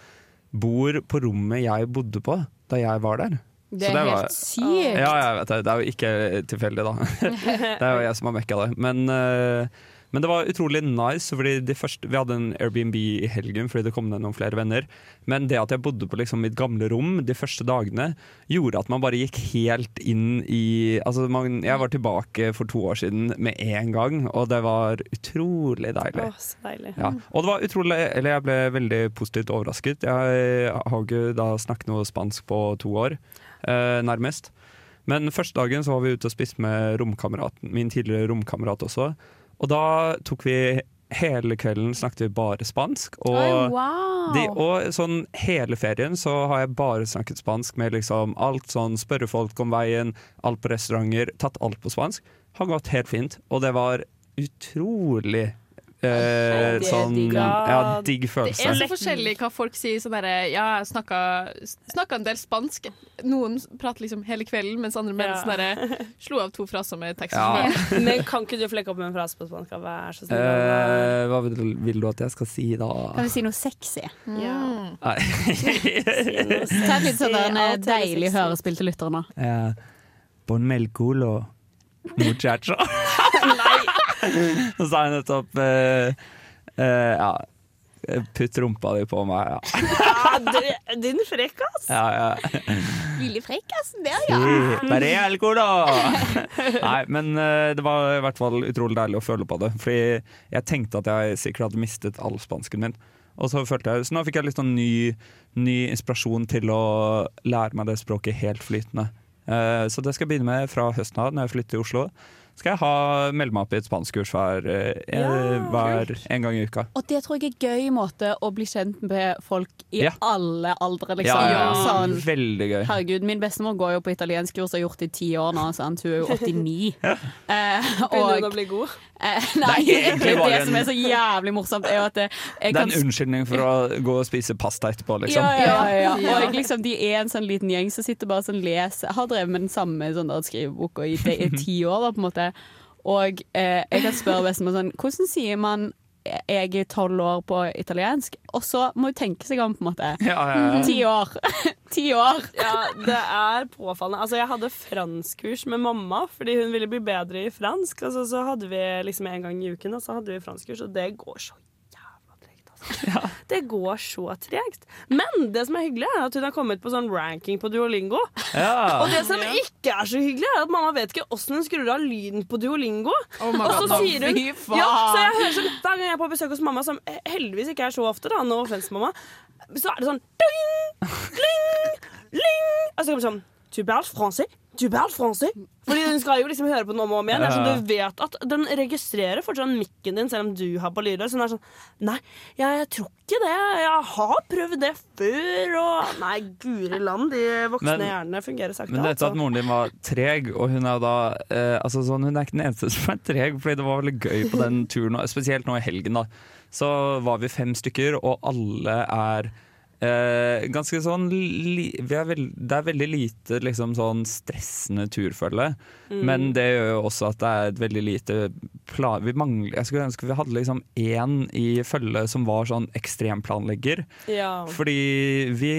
bor på rommet jeg bodde på da jeg var der. Det er er var- helt sykt. Ja, jeg vet det. Det er jo ikke tilfeldig, da. det er jo jeg som har mekka det. Men, eh, men det var utrolig nice, fordi de første, vi hadde en Airbnb i helgen fordi det kom ned noen flere venner. Men det at jeg bodde på liksom mitt gamle rom de første dagene, gjorde at man bare gikk helt inn i Altså, man, jeg var tilbake for to år siden med en gang, og det var utrolig deilig. Å, så deilig. Ja. Og det var utrolig Eller jeg ble veldig positivt overrasket. Jeg har ikke da snakket noe spansk på to år, eh, nærmest. Men første dagen så var vi ute og spiste med min tidligere romkamerat også. Og da tok vi Hele kvelden snakket vi bare spansk. Og, Oi, wow. de, og sånn hele ferien så har jeg bare snakket spansk med liksom alt sånn spørre folk om veien, alt på restauranter, tatt alt på spansk. Har gått helt fint, og det var utrolig eh, Det sånn digg. Ja, digg Det er så forskjellig hva folk sier. Sånn derre Ja, jeg snakka, snakka en del spansk. Noen prater liksom hele kvelden, mens andre menn Ja. sånn slo av to fraser med tekst. Ja. Men kan ikke du flekke opp med en frase på spansk? Vær så snill. Eh, hva vil, vil du at jeg skal si da? Kan vi si noe sexy? Ja. Nei. Ta et litt sånn der, en Alt er deilig sexy. hørespill til lytterne. Eh, Bon melculo muchacho. Så sa jeg nettopp eh, eh, Ja, putt rumpa di på meg. Ja, Ja, det- din frekkas! ja, ja. Lille frekkasen der, Sí, bare alcohol, da! Nei, men eh, det var i hvert fall utrolig deilig å føle på det. Fordi jeg tenkte at jeg sikkert hadde mistet all spansken min. Og så følte jeg, så nå fikk jeg litt sånn ny, ny inspirasjon til å lære meg det språket helt flytende. Eh, så det skal jeg begynne med fra høsten av, når jeg flytter til Oslo. Skal jeg ha melde meg opp i et spanskkurs hver, eh, Ja, hver en gang i uka. Og det tror jeg er gøy måte å bli kjent med folk i Ja. alle aldre, liksom. Ja, ja, ja. Sånn, Veldig gøy. Herregud, min bestemor går jo på italienskkurs og har gjort det i ti år nå, sant? hun er jo 89. Eh, Begynner hun å bli god? eh, nei, Det er egentlig det, bare som er så jævlig morsomt, er jo at det, jeg Det er kan en unnskyldning for å gå og spise pasta etterpå, liksom. Ja, ja, ja. Og jeg, liksom, de er en sånn liten gjeng som sitter bare sånn leser Har drevet med den samme sånn skriveboka i, det- i ti år, da, på en måte. Og eh, jeg kan spørre bestemor sånn Hvordan sier man jeg er tolv år på italiensk? Og så må hun tenke seg om, på en måte. Ja, ja, ja. Ti år. Ti år. Ja, det er påfallende. Altså, jeg hadde franskkurs med mamma fordi hun ville bli bedre i fransk. Altså, så hadde vi liksom en gang i uken, og så hadde vi franskkurs, og det går så Det går så tregt. Men det som er hyggelig, er at hun har kommet på sånn ranking på Duolingo. Ja. Og det som ikke er så hyggelig, er at mamma vet ikke åssen hun skrur av lyden på Duolingo. Oh og så God, sier hun ja, Så jeg hører sånn Hver gang jeg er på besøk hos mamma, som heldigvis ikke er så ofte, da, no offense, mamma, så er det sånn ding, ling, ling. Og så kommer det sånn Tu parles français? Du parles français? Fordi den skal jo liksom høre på den om og om igjen. Det er sånn, du vet at Den registrerer fortsatt mikken din selv om du har på lydløs. Så den er sånn Nei, jeg, jeg tror ikke det. Jeg har prøvd det før, og Nei, guri land, de voksne Men- hjernene fungerer sakte. Men dette altså. at moren din var treg, og hun er da eh, altså sånn, Hun er ikke den eneste som er treg, fordi det var veldig gøy på den turen, og spesielt nå i helgen. da Så var vi fem stykker, og alle er eh, ganske sånn er veld, Det er veldig lite liksom sånn stressende turfølge, Mm. men det gjør jo også at det er et veldig lite plan... Vi mangler, jeg skulle ønske vi hadde liksom én i følge som var sånn ekstremplanlegger. Ja. Fordi vi,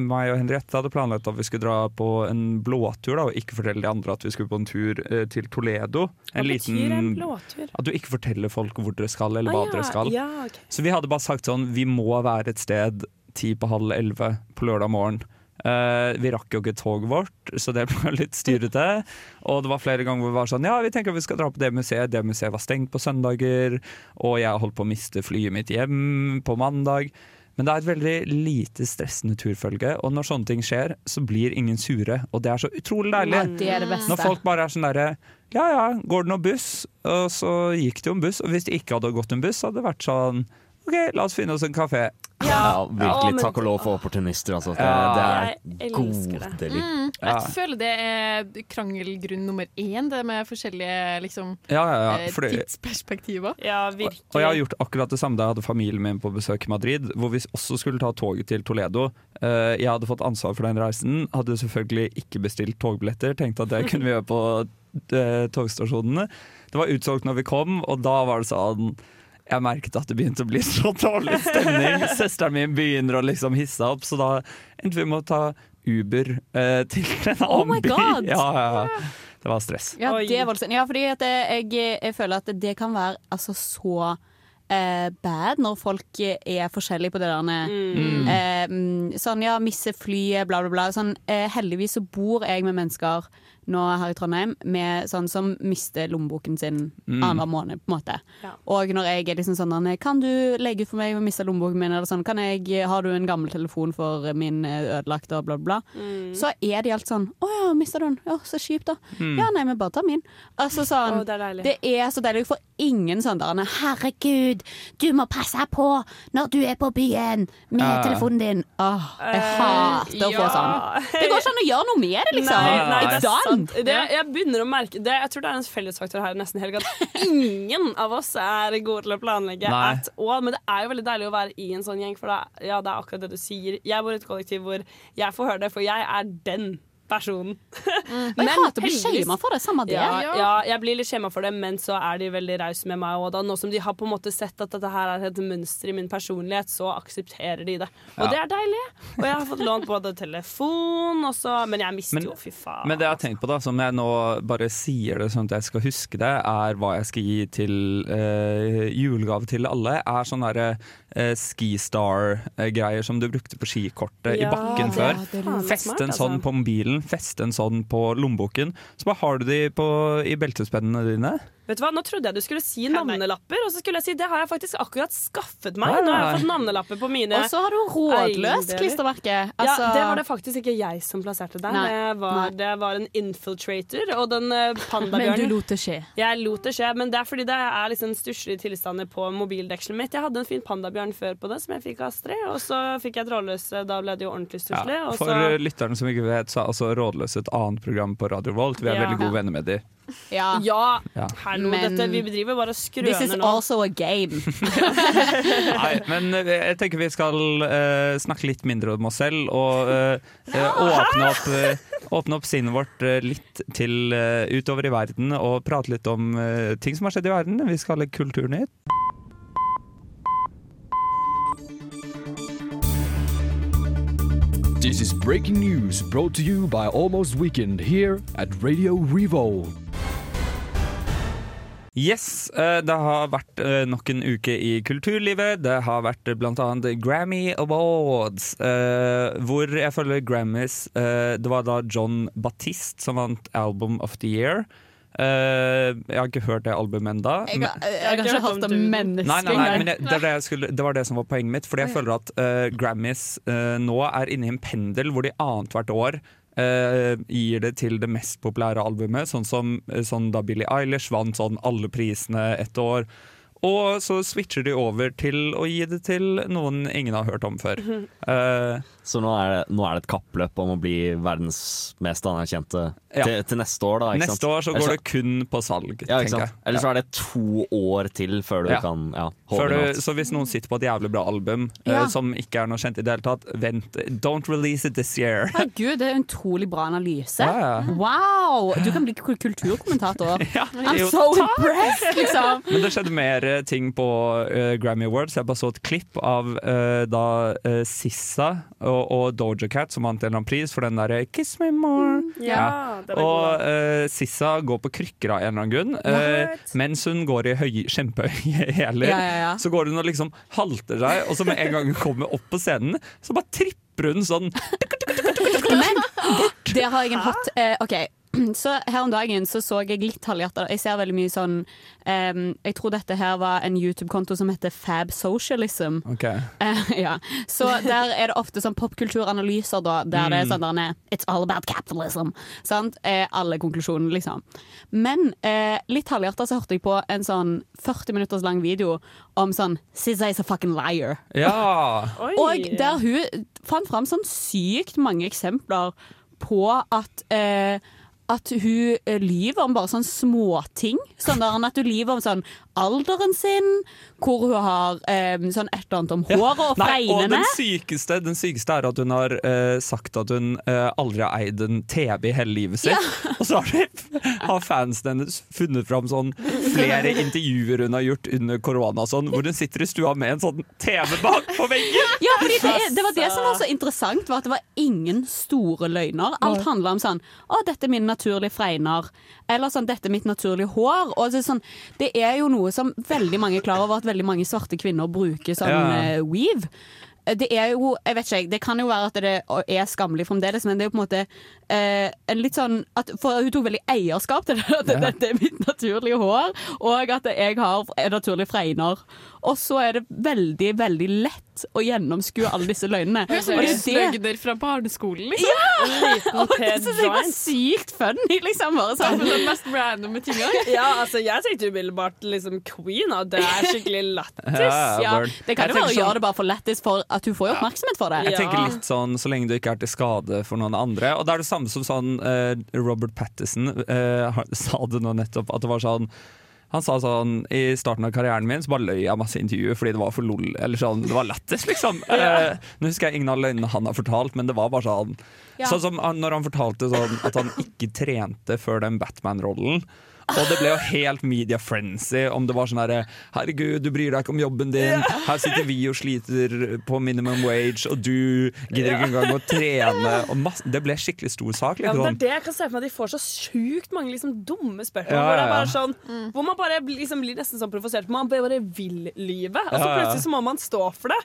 meg og Henriette, hadde planlagt at vi skulle dra på en blåtur, da, og ikke fortelle de andre at vi skulle på en tur eh, til Toledo. Hva betyr en blåtur? At du ikke forteller folk hvor dere skal, eller hva ja. dere skal. ja, okay. Så vi hadde bare sagt sånn, vi må være et sted ti på halv elleve på lørdag morgen. Uh, vi rakk jo ikke toget vårt, så det ble litt styrete. Og det var flere ganger hvor vi var sånn Ja, vi tenker vi skal dra på det museet. Det museet var stengt på søndager, og jeg holdt på å miste flyet mitt hjem på mandag. Men det er et veldig lite stressende turfølge, og når sånne ting skjer, så blir ingen sure. Og det er så utrolig deilig. Ja, det er det beste. Når folk bare er sånn derre Ja ja, går det noen buss? Og så gikk det jo en buss, og hvis det ikke hadde gått en buss, så hadde det vært sånn OK, la oss finne oss en kafé. Ja, virkelig men- takk og lov for opportunister. Altså. Det, Ja. det er godelig. Mm, jeg føler det er krangelgrunn nummer én, det med forskjellige liksom, Ja, ja, ja. eh, Fordi, tidsperspektiver. Ja, virkelig. og jeg har gjort akkurat det samme da jeg hadde familien min på besøk i Madrid, hvor vi også skulle ta toget til Toledo. Eh, Jeg hadde fått ansvar for den reisen, hadde selvfølgelig ikke bestilt togbilletter, tenkte at det kunne vi gjøre på eh, togstasjonene. Det var utsolgt når vi kom, og da var det sånn jeg merket at det begynte å bli så dårlig stemning. Søsteren min begynner å liksom hisse opp, så da endte vi med å ta Uber eh, til en annen Oh my by. Ja, ja, ja. Det var stress. Ja, det er voldsomt. Ja, fordi at jeg, jeg føler at det kan være altså, så eh, bad når folk er forskjellige på det der Mm. eh, mm, Sånn ja, misse flyet, bla, bla, bla. Sånn, eh, heldigvis så bor jeg med mennesker nå her i Trondheim med sånn som mister lommeboken sin Mm. annenhver måned, på en måte. Ja. Og når jeg er liksom sånn Kan du legge ut for meg å miste lommeboken min, eller sånn, kan jeg, har du en gammel telefon for min eh, ødelagt, og bla, bla, bla. Mm. Så er de alt sånn Å ja, mista du den? Ja, så kjipt, da. Mm. Ja, nei, men bare ta min. Altså sånn Oh, det er. Det er så deilig. Jeg får ingen sånn der Herregud, du må passe på når du er på byen med uh. telefonen din. Åh, jeg Eh, hater å få ja. sånn. Det går ikke an å gjøre noe med det, liksom. Nei, nei, det er It's sant. Det, jeg begynner å merke det, Jeg tror det er en fellesfaktor her nesten hele at ingen av oss er gode til å planlegge Nei. at all. Men det er jo veldig deilig å være i en sånn gjeng, for er- ja, det er akkurat det du sier. Jeg bor i et kollektiv hvor jeg får høre det, for jeg er den personen. Men jeg hater å bli shama for det. Samme det. Ja, ja, jeg blir litt skjema for det, men så er de veldig rause med meg. Og da, nå som de har på en måte sett at dette her er et mønster i min personlighet, så aksepterer de det. Og Ja. det er deilig. Og jeg har fått lånt både telefon og så Men jeg mister Men- jo, fy faen. Men det jeg har tenkt på, da, som jeg nå bare sier det sånn at jeg skal huske det, er hva jeg skal gi til eh, julegave til alle, er sånne derre eh, skistar-greier som du brukte på skikortet i bakken det- før. Feste en sånn altså. på mobilen, feste en sånn på lommeboken. Så bare har du de på, i beltespennene dine. Vet du hva, Nå trodde jeg du skulle si navnelapper, og så skulle jeg si det har jeg faktisk akkurat skaffet meg. Nå har jeg fått navnelapper på mine Og så har du rådløst klistremerke. Altså- ja, det var det faktisk ikke jeg som plasserte der. Det, var, det var en infiltrator og den pandabjørnen. Men du lot det skje. Jeg lot det skje, men det er fordi det er liksom stusslige tilstander på mobildekselet mitt. Jeg hadde en fin pandabjørn før på det, som jeg fikk av Astrid, og så fikk jeg trådløse. Da ble det jo ordentlig stusslig. Ja, for så- eh, lytterne som ikke vet, så er altså Rådløs et annet program på Radio Volt. Vi er Ja. veldig gode venner med de. Ja. Ja, Ja. hallo, Men- dette, vi bedriver bare og This is skrøner nå. also a game. Nei, men eh, jeg tenker vi skal uh, snakke litt mindre om oss selv og uh, uh, åpne, opp, åpne opp sinnet vårt litt til utover i verden og prate litt om ting som har skjedd i verden. Vi skal ha kulturen Kulturnytt. This is breaking news brought to you by Almost Weekend here at Radio Revolt. Yes, eh, det har vært eh, nok en uke i kulturlivet. Det har vært bl.a. blant annet Grammy Awards, eh, hvor jeg følger Grammys eh, Det var da John Batiste som vant Album of the Year. Uh, jeg har ikke hørt det albumet ennå. Jeg har, jeg har ikke jeg, det, det, jeg skulle, det var det som var poenget mitt. Fordi jeg føler at uh, Grammys uh, nå er inne i en pendel hvor de annethvert år eh, gir det til det mest populære albumet. Sånn som eh, sånn da Billie Eilish vant sånn alle prisene et år. Og så switcher de over til å gi det til noen ingen har hørt om før. Uh, Så nå er, det, nå er det et kappløp om å bli verdens mest anerkjente Ja. til, til neste år, da. Ikke neste sant? år så Ellers går det kun på salg, ja, ikke tenker sant? jeg. Eller så Ja. er det to år til før du Ja. kan ja, holde du, så hvis noen sitter på et jævlig bra album Ja. som ikke er noe kjent i det hele tatt, vent. Don't release it this year. Herregud, det er en utrolig bra analyse. Ja, ja. Wow! Du kan bli kul- kulturkommentator. I'm so impressed, liksom. Men det skjedde mer eh, ting på uh, Grammy Awards. Jeg bare så et klipp av uh, da uh, Sissa og, og Doja Cat som vant en eller annen pris for den derre 'Kiss me more'. Ja, den er Og Sissa går på krykker av en eller annen grunn. mens hun går i høy, kjempehøye hæler. Ja, ja, ja. Så går hun og liksom halter seg, og så med en gang hun kommer opp på scenen, så bare tripper hun sånn. Men det har jeg en hot OK. Så her om dagen så, så jeg litt halvhjertet Jeg ser veldig mye sånn um, Jeg tror dette her var en YouTube-konto som heter Fab Socialism. Okay. Uh, ja. Så der er det ofte sånn popkulturanalyser, da, der det er Mm. sånn der It's all about capitalism. Sant? Er alle konklusjonene, liksom. Men uh, litt halvhjertet så hørte jeg på en sånn 40 minutters lang video om sånn Sizza is a fucking liar. Ja! Og der hun fant fram sånn sykt mange eksempler på at eh, at hun eh, lyver om bare sånne småting. Sånn der, at hun lyver om sånn alderen sin, hvor hun har eh, sånn et eller annet om håret og fregnene. og den sykeste, den sykeste er at hun har eh, sagt at hun eh, aldri har eid en TV i hele livet sitt. Og så har, de, har fansen hennes funnet fram sånn flere intervjuer hun har gjort under korona, sånn, hvor hun sitter i stua med en sånn TV bak på veggen. Ja, fordi det, det var det som var så interessant, var at det var ingen store løgner. Alt handla om sånn Å, dette er min naturlige fregner. Eller sånn Dette er mitt naturlige hår. Og er sånn, det er jo noe som veldig mange er klar over, at veldig mange svarte kvinner bruker sånn Ja. eh, weave. Det er jo, jeg vet ikke, det kan jo være at det er skammelig fremdeles, men det er jo på en måte eh, en litt sånn at, For hun tok veldig eierskap til det, at Ja. dette er mitt naturlige hår, og at jeg har naturlige fregner. Og så er det veldig, veldig lett å gjennomskue alle disse løgnene. Er løgner fra barneskolen, liksom. ja! Og det syns jeg var sykt funny, liksom. Bare sånn. med de mest randomme tinga. Ja, altså jeg tenkte umiddelbart liksom Queen, og det er skikkelig lættis. Ja, det kan jo være å gjøre sånn- det bare for lættis, for at hun får jo oppmerksomhet for det. Jeg tenker litt sånn så lenge du ikke er til skade for noen andre. Og det er det samme som sånn uh, Robert Pattison uh, sa det nå nettopp, at det var sånn han sa sånn I starten av karrieren min så bare løy jeg masse intervjuer fordi det var for lol. Eller sånn, det var lættis, liksom. Eh, nå husker jeg ingen av løgnene han har fortalt, men det var bare sånn Ja. Sånn som han- når han fortalte sånn at han ikke trente før den Batman-rollen. Og det ble jo helt media frenzy om det var sånn herre Herregud, du bryr deg ikke om jobben din. Her sitter vi og sliter på minimum wage, og du gidder ikke engang å trene. Og masse, det ble skikkelig stor sak. Ja, Liksom. men det er det jeg kan se for meg De får så sjukt mange liksom, dumme spørsmål. Ja, Hvor, det ja, bare ja. sånn, hvor man bare liksom, blir nesten sånn provosert. Man bare vil livet. og så Ja, ja. plutselig så må man stå for det.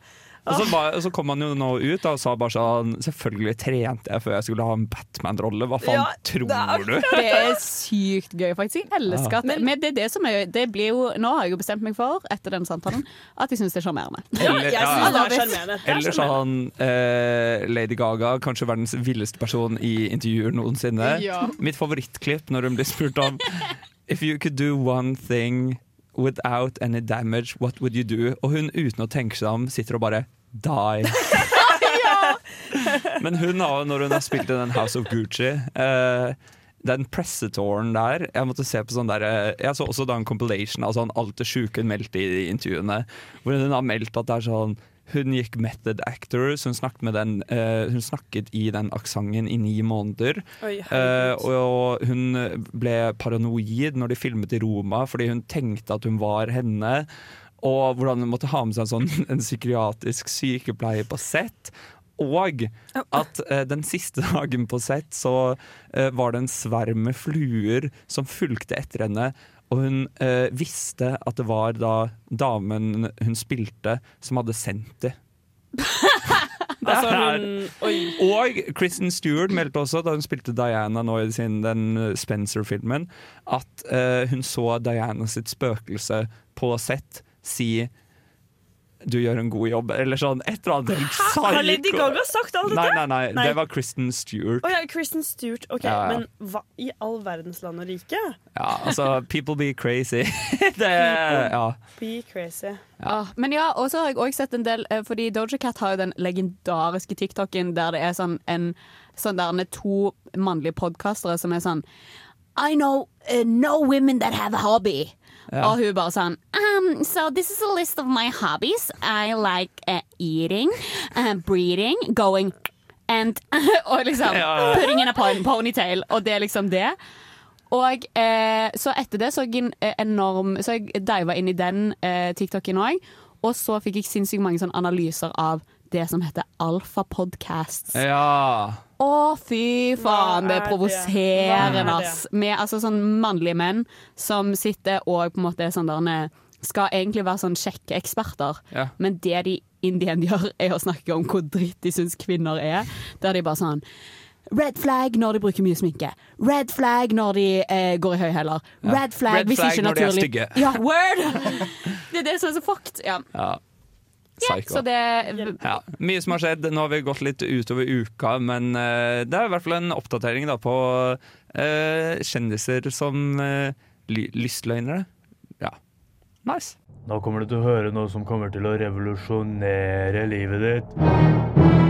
Og så, var, så kom han jo nå ut og sa bare sånn Selvfølgelig trente jeg før jeg skulle ha en Batman-rolle. Hva faen Ja, tror du? Det er sykt gøy, faktisk. Jeg elsker Ja. at Men det er det som er det blir jo, Nå har jeg jo bestemt meg for, etter den samtalen, at jeg syns det er sjarmerende. Eller- det er. Er Eller sånn eh, Lady Gaga, kanskje verdens villeste person i intervjuer noensinne. Ja. Mitt favorittklipp når hun blir spurt om If you could do one thing without any damage, what would you do? Og hun uten å tenke seg om sitter og bare Die. Men hun har, når hun har spilt i den House of Gucci uh, den pressetåren der Jeg måtte se på sånn der eh, Jeg så også da en compilation av sånn alt det sjuke hun meldte i intervjuene. Hvor hun har meldt at det er sånn hun gikk method actor, så hun snakket, med den, uh, hun snakket i den aksenten i ni måneder. Oi, uh, og hun ble paranoid når de filmet i Roma, fordi hun tenkte at hun var henne. Og hvordan hun måtte ha med seg en, sånn, en psykiatrisk sykepleier på sett. Og at eh, den siste dagen på sett så var det en sverm med fluer som fulgte etter henne. Og hun eh, visste at det var da damen hun spilte, som hadde sendt det. Altså, hun Og Kristen Stewart meldte også, da hun spilte Diana nå i sin, den Spencer-filmen, at eh, hun så Diana sitt spøkelse på sett si du gjør en god jobb, eller sånn et eller annet helt? Har Lady. Gaga sagt alt dette? Nei, nei, nei, Nei. det var Kristen Stewart. Oh, ja, Kristen Stewart. Ok, Ja, ja. Men hva i all verdens land og rike? Ja, altså, people be crazy. det, ja. Be crazy. Ah, men ja, og så har jeg også sett en del eh, Fordi Doja Cat har jo den legendariske TikToken der det er sånn en sånn der med to mannlige podkastere som er sånn I know uh, no women that have a hobby. Ja. Og hun bare sånn um, So this is a list of my hobbies. I like uh, eating, uh, breeding, going and Og liksom Ja. putting in a pon- ponytail. Og det er liksom det. Og eh, så etter det så jeg eh, enorm Så jeg diva inn i den eh, TikToken òg. Og så fikk jeg sinnssykt mange sånn analyser av det som heter Alfa Podcasts. ja. Å, fy faen, det er er det? provoserende, er det? ass. Med altså, sånn mannlige menn som sitter og på en måte er sånn der Skal egentlig være sånn kjekke eksperter, Ja. men det de indien gjør, er å snakke om hvor dritt de syns kvinner er. Der de bare sånn Red flag når de bruker mye sminke. Red flag når de eh, går i høyhæler. Ja. Red flag Red hvis flag ikke når de er naturlig stygge. Ja, word! Det er det som er så fucked. Ja. ja. Ja, Psycho. så det Ja, mye som har skjedd. Nå har vi gått litt utover uka, men uh, det er i hvert fall en oppdatering da, på uh, kjendiser som uh, lystløgnere. Ja, nice. Nå kommer du til å høre noe som kommer til å revolusjonere livet ditt.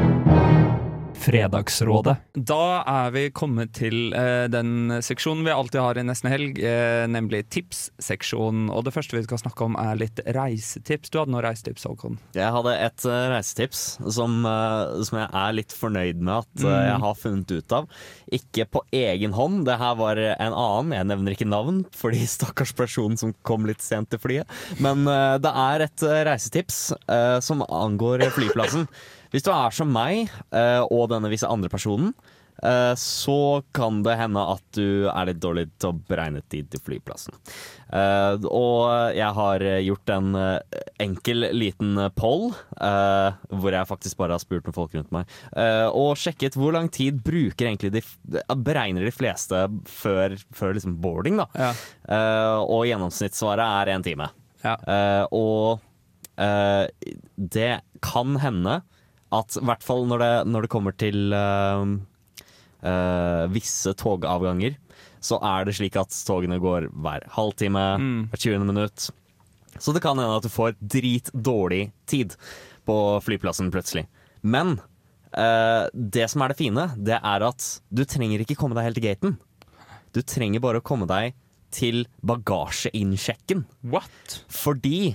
Fredagsrådet. Da er vi kommet til eh, den seksjonen vi alltid har i Nesten Helg, eh, nemlig tipsseksjonen. Og det første vi skal snakke om er litt reisetips. Du hadde noen reisetips, Håkon? Jeg hadde et uh, reisetips som, uh, som jeg er litt fornøyd med at Mm. jeg har funnet ut av. Ikke på egen hånd, det her var en annen. Jeg nevner ikke navn, fordi stakkars person som kom litt sent til flyet. Men det er et reisetips som angår flyplassen. Hvis du er som meg eh, og denne visse andre personen, eh, så kan det hende at du er litt dårlig til å beregne tid til flyplassen. Eh, og jeg har gjort en enkel liten poll, hvor jeg faktisk bare har spurt noen folk rundt meg, og sjekket hvor lang tid bruker egentlig de, beregner de fleste før, før liksom boarding. da. Eh, og gjennomsnittssvaret er én time. Eh, og det kan hende at i hvert fall når det, når det kommer til uh, uh, visse togavganger, så er det slik at togene går hver halvtime, hvert 20. minutt. Så det kan hende at du får dritdårlig tid på flyplassen plutselig. Men uh, det som er det fine, det er at du trenger ikke komme deg helt til gaten. Du trenger bare å komme deg til bagasjeinnsjekken. What? Fordi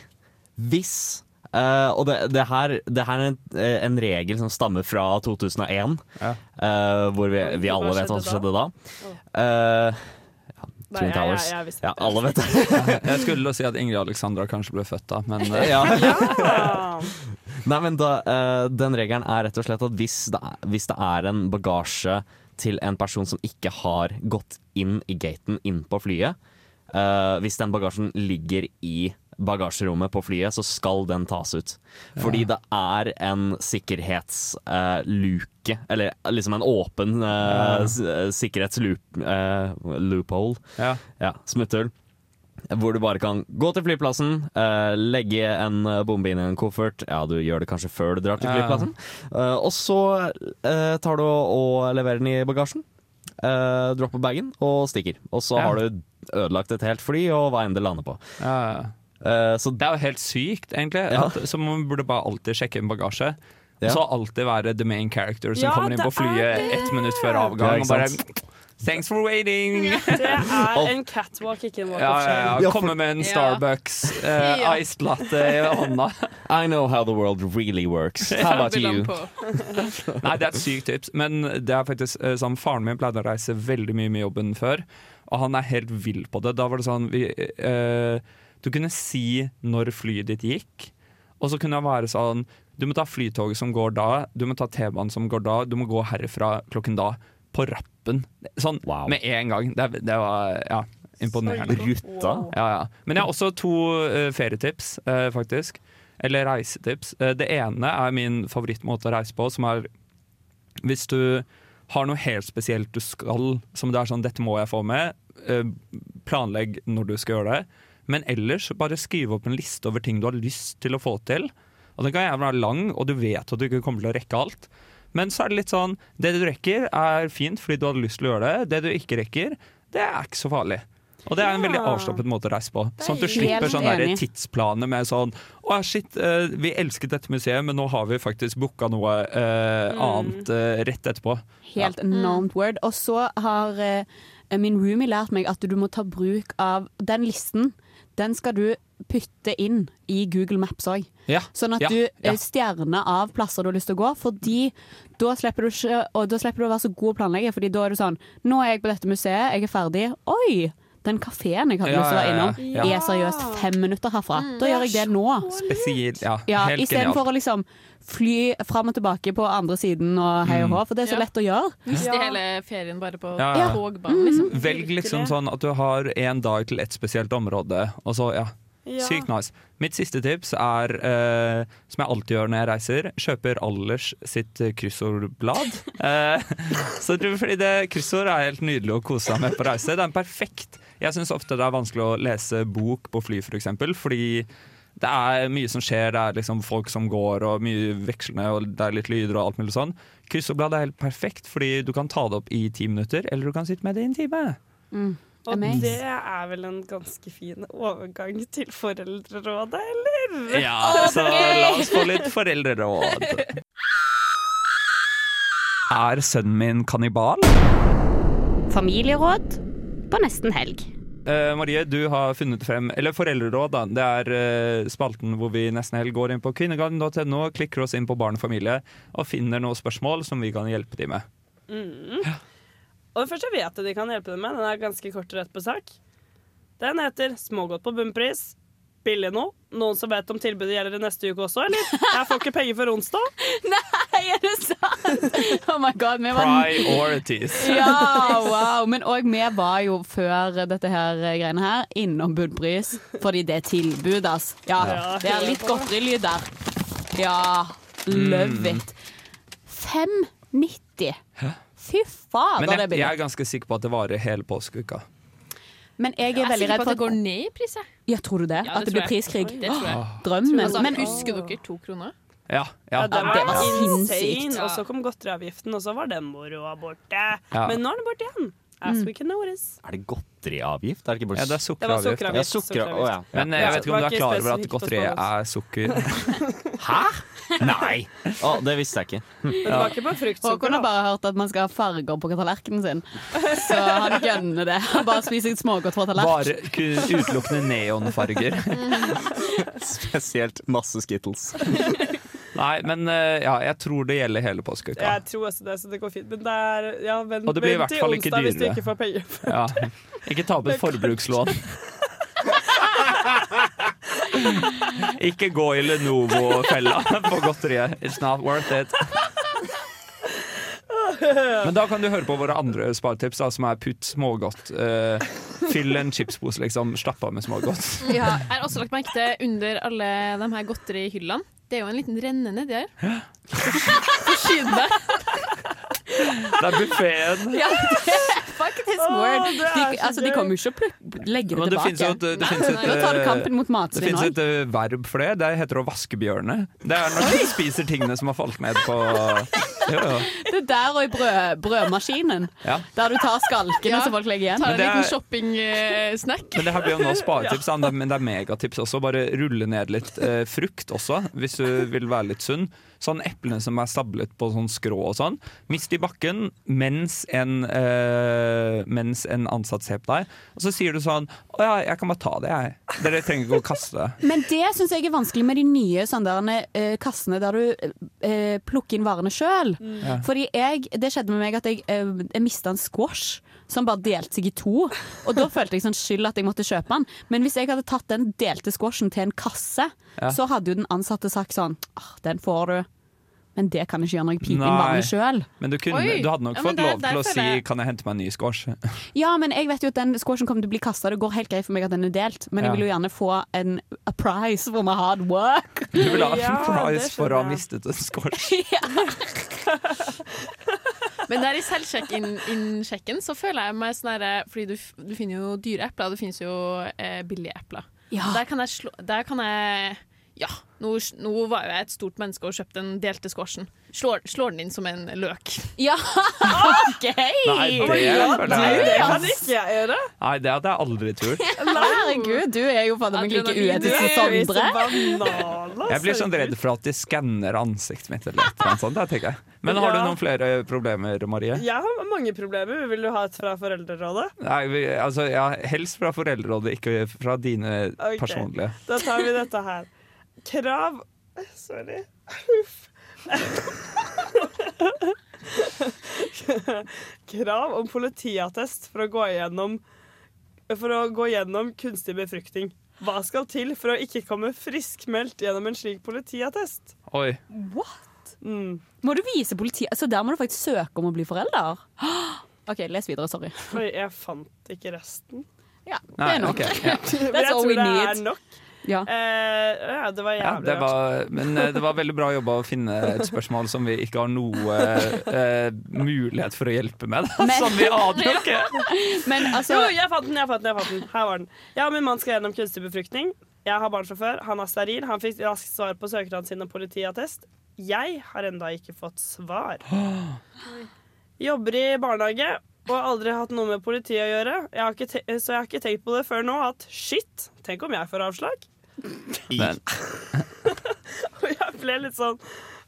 hvis eh, Og det, det, her, det her er en, eh, en regel som stammer fra 2001, eh, hvor vi, vi alle vet hva som skjedde da. Uh, ja, Twin jeg- Towers. jeg- jeg visste Ja, alle vet det. Jeg skulle si at Ingrid Alexandra kanskje ble født da, men Ja. Nei, men da, Den regelen er rett og slett at hvis det, er, hvis det er en bagasje til en person som ikke har gått inn i gaten inn på flyet, eh, hvis den bagasjen ligger i bagasjerommet på flyet, så skal den tas ut. Fordi det er en sikkerhetsluke, eller liksom en åpen eh, Ja. sikkerhetsloophole, sikkerhetsloophole, Ja. ja, smutthull. Hvor du bare kan gå til flyplassen, eh, legge en eh, bombe inn i en koffert. Ja, du gjør det kanskje før du drar til Ja. flyplassen. Eh, og så eh, tar du og leverer den i bagasjen. Uh, dropper bagen og stikker. Og så Ja. har du ødelagt et helt fly og hva enn det lander på. Ja. Eh, så Det er jo helt sykt, egentlig. Ja. At, så man burde bare alltid sjekke inn bagasje. Ja. Og så alltid være the main character som Ja, kommer inn på flyet ett minutt før avgang og bare? Thanks for waiting! Det er en catwalk, ikke en walk Ja, of ja, shame. ja. Komme med en Starbucks, eh, Ja. iced latte i hånda. I know how the world really works. How about you? Nei, det er et sykt tips, men det er faktisk eh, sånn Faren min pleide å reise veldig mye med jobben før, og han er helt vill på det. Da var det sånn vi, eh, Du kunne si når flyet ditt gikk, og så kunne det være sånn Du må ta flytoget som går da, du må ta T-banen som går da, du må gå herfra klokken da. På rappen. Sånn Wow. med en gang. Det, det var ja, imponerende. Ruta. Ja, ja. Men jeg har også to uh, ferietips, uh, faktisk. Eller reisetips. Uh, det ene er min favorittmåte å reise på, som er hvis du har noe helt spesielt du skal, som det er sånn 'dette må jeg få med', planlegg når du skal gjøre det. Men ellers bare skriv opp en liste over ting du har lyst til å få til. Og Den kan gjerne være lang, og du vet at du ikke kommer til å rekke alt. Men så er det litt sånn Det du rekker, er fint fordi du hadde lyst til å gjøre det. Det du ikke rekker, det er ikke så farlig. Og det er en veldig Ja. avslappet måte å reise på. Sånn at du slipper sånne der tidsplaner med sånn Å shit, eh, vi elsket dette museet, men nå har vi faktisk booka noe eh, annet eh, rett etterpå. Helt enormt word. Og så har eh, min roomie lært meg at du må ta bruk av den listen. Den skal du putte inn i Google Maps òg. Ja. Sånn at ja, du ja. stjerner av plasser du har lyst til å gå, fordi da slipper du ikke Og da slipper du å være så god å planlegge, Fordi da er du sånn Nå er jeg på dette museet, jeg er ferdig. Oi! Den kafeen jeg hadde Ja, lyst til å være innom, ja. er seriøst fem minutter herfra. Da gjør jeg det nå. Spesielt, ja. Ja, helt genialt. Istedenfor å liksom fly fram og tilbake på andre siden og hei og hå, for det er så Ja. lett å gjøre. Miste Ja. hele ferien bare på Ja, ja. togbanen, liksom. Velg liksom sånn at du har en dag til et spesielt område, og så, ja. Ja. Sykt nice. Mitt siste tips er, eh, som jeg alltid gjør når jeg reiser, kjøper Allers sitt kryssordblad. Eh, så fordi det Kryssord er helt nydelig å kose seg med på reise. Det er en perfekt Jeg syns ofte det er vanskelig å lese bok på fly, for eksempel, fordi det er mye som skjer. Det er liksom folk som går, og mye vekslende, og det er litt lyder og alt mulig sånn. Kryssordblad er helt perfekt, fordi du kan ta det opp i ti minutter, eller du kan sitte med det i en time. Og Amazing. det er vel en ganske fin overgang til foreldrerådet, eller? Ja, så la oss få litt foreldreråd. Er sønnen min kannibal? Familieråd på nesten helg. Eh, Marie, du har funnet frem Eller Foreldreråd, da. Det er uh, spalten hvor vi nesten helt går inn på kvinnegarden.no, klikker oss inn på barn og familie og finner noen spørsmål som vi kan hjelpe dem med. Mm. Og den første jeg vet at de kan hjelpe dem med, den er ganske kort og rett på sak. Den heter 'Smågodt på bunnpris'. Billig nå. Noen som vet om tilbudet gjelder i neste uke også, eller? Jeg får ikke penger for onsdag. Nei, er det sant?! Oh my god, vi var Priorities. Ja, wow. Men òg vi var jo før dette her greiene her innom bunnpris, fordi det er tilbud, ass. Ja, Ja. det er litt godterilyd der. Ja, love Mm. it. 5,90. Fy fader, Men det er jeg, billig. jeg er ganske sikker på at det varer hele påskeuka. Men jeg er Jeg er veldig sikker redd på for at det går ned i pris. Ja, tror du det? Ja, at det det blir priskrig? Det tror jeg. Drømmen. Altså, Men husker dere to kroner? Ja, ja. Ja, det var, det var sinnssykt. Og så kom godteriavgiften, og så var den moroa borte. Ja. Men nå er den borte igjen. As Mm. we can notice. Er det godteriavgift? Er det ikke bare Ja, det er Det var sukkeravgift. sukkeravgift. Ja, sukker, å, ja. Men eh, Ja, jeg vet ikke om du er klar over at godteri er sukker. Hæ? Nei! Oh, det visste jeg ikke. Men det var ikke på fruktsukker. Håkon har bare hørt at man skal ha farger på tallerkenen sin, så han gønner det. Han bare spiser smågodt fra tallerken. Bare utelukkende neonfarger. Spesielt masse Skittles. Nei, men eh, ja, jeg tror det gjelder hele påskeuka. Jeg tror også det, så det går fint. Men det er ja, vent, Og det blir i hvert fall ikke dyrere. hvis du ikke får penger. Ja. Ikke ta opp et forbrukslån. Ikke gå i Lenovo-fella på godteriet. It's not worth it. Men da kan du høre på våre andre sparetips, da, som er putt smågodt. Uh, fyll en chipspose, liksom. Slapp av med smågodt. Ja. Jeg har også lagt merke til under alle de her godterihyllene. Det er jo en liten renne nedi her. Forsyn deg! Det er buffeen. Ja, det er faktisk word. De, altså, de kommer jo ikke å legger legge det tilbake. finnes et, det finnes et, Nå tar du eh, kampen mot det finnes et eh, verb for det. Det heter å vaske bjørnet. Det er når du spiser tingene som har falt ned på Det er der og i brød, brødmaskinen. Ja. Der du tar skalkene som folk legger igjen. Ta en det liten shoppingsnack. shopping-snack. Men det her blir jo nå sparetips, men det er megatips også. Bare rulle ned litt eh, frukt også, hvis du vil være litt sunn. Sånn eplene som er stablet på sånn skrå og sånn. Mist i bakken mens en, eh, mens en ansatt ser på deg. Og så sier du sånn Å ja, jeg kan bare ta det, jeg. Dere trenger ikke å kaste det. Men det syns jeg er vanskelig med de nye sånne der, eh, kassene der du eh, plukker inn varene sjøl. Ja. Fordi jeg, det skjedde med meg at jeg, jeg mista en squash som bare delte seg i to. Og da følte jeg sånn skyld at jeg måtte kjøpe den. Men hvis jeg hadde tatt den delte squashen til en kasse, Ja. så hadde jo den ansatte sagt sånn ah, Den får du. Men det kan ikke gjøre inn Nei. varene sjøl. Men du, kunne, du hadde nok Ja, fått der- lov til å si jeg- 'kan jeg hente meg en ny squash'? Ja, men jeg vet jo at den squashen kommer til å bli kasta. Det går helt greit for meg at den er delt, men Ja. jeg vil jo gjerne få en a prize for my hard work. Du vil ha Ja, prize for å ha mistet en squash. Men der i selvsjekk-inn-sjekken så føler jeg meg sånn herre Fordi du, du finner jo dyre epler, og det finnes jo eh, billige epler. Ja. Der kan jeg slå Der kan jeg Ja, nå, nå var jo jeg et stort menneske og kjøpte den delte squashen. Slår, slår den inn som en løk. Ja, OK! Nei, det oh, jeg Det kan ikke jeg gjøre. Nei, det hadde jeg aldri turt. Herregud, du er jo fader meg like uetisk som Sondre. Jeg blir sånn redd for at de skanner ansiktet mitt eller et eller annet sånt. Det tenker jeg. Men har du noen flere problemer, Marie? Jeg har mange problemer. Vil du ha et fra Foreldrerådet? Nei, vi, altså, ja, helst fra Foreldrerådet, ikke fra dine okay. personlige. Da tar vi dette her. Krav Sorry. Uff. Krav om politiattest for å gå gjennom For å gå gjennom kunstig befruktning. Hva skal til for å ikke komme friskmeldt gjennom en slik politiattest? Oi. What? Mm. Må du vise politi... Så der må du faktisk søke om å bli forelder? OK, les videre. Sorry. Oi, jeg fant ikke resten. Ja, det er nok. ok, ja. That's jeg all tror we det er nok. Ja. Eh, ja, det var Ja, jævlig det var, men eh, det var veldig bra jobba å finne et spørsmål som vi ikke har noe eh, mulighet for å hjelpe med. Da. Men- Som vi aner jo ikke! Men altså Jo, jeg fant den, jeg fant den, jeg fant den. Her var den. Jeg og min mann skal gjennom kunstig befruktning. Jeg har barn fra før, han er steril. Han fikk raskt svar på søknaden sin om politiattest. Jeg har enda ikke fått svar. Jobber i barnehage og har aldri hatt noe med politiet å gjøre. Jeg har ikke te så jeg har ikke tenkt på det før nå at shit, tenk om jeg får avslag? Men, Og jeg ble litt sånn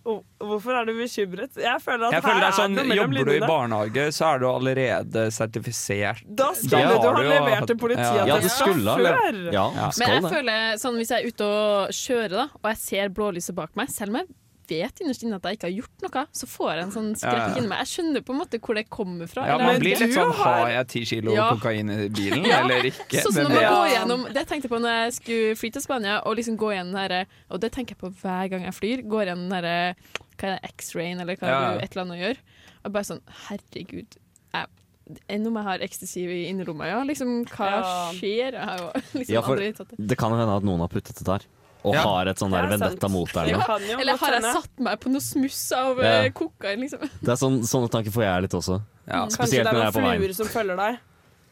Hvorfor er du bekymret? Jeg føler at jeg føler det er her sånn, er mellom Jobber du i barnehage, så er du allerede sertifisert. Da skulle du ha levert til en ja, Ja, før. Ja, Men jeg det. føler sånn hvis jeg er ute og kjører, da, og jeg ser blålyset bak meg, selv om jeg vet innerst inne at jeg ikke har gjort noe, så får jeg en sånn skrekk inni meg. Jeg skjønner på en måte hvor det kommer fra. Ja, eller- man blir litt sånn har- Har jeg ti kilo Ja. kokain i bilen, Ja, eller ikke? Sånn som når man går gjennom Det tenkte jeg på når jeg skulle fly til Spania, og liksom gå gjennom den herre Og det tenker jeg på hver gang jeg flyr. Går gjennom den herre Hva er det, X-rayen, eller hva Ja. du et eller annet gjør. Og bare sånn Herregud. Jeg, enn om jeg har ecstasy i innerlommet, ja. Liksom, hva skjer? Jeg har jo liksom Ja, for aldri tatt det. det kan hende at noen har puttet det der. Og Ja. har et sånn der Det er vendetta mot deg. Det jo Eller har jeg satt meg på noe smuss av Ja. eh, kokain, liksom? Det er sånn, Sånne tanker får jeg litt også. Ja. Kanskje Spesielt det er når jeg noen er på veien. fluer som følger deg.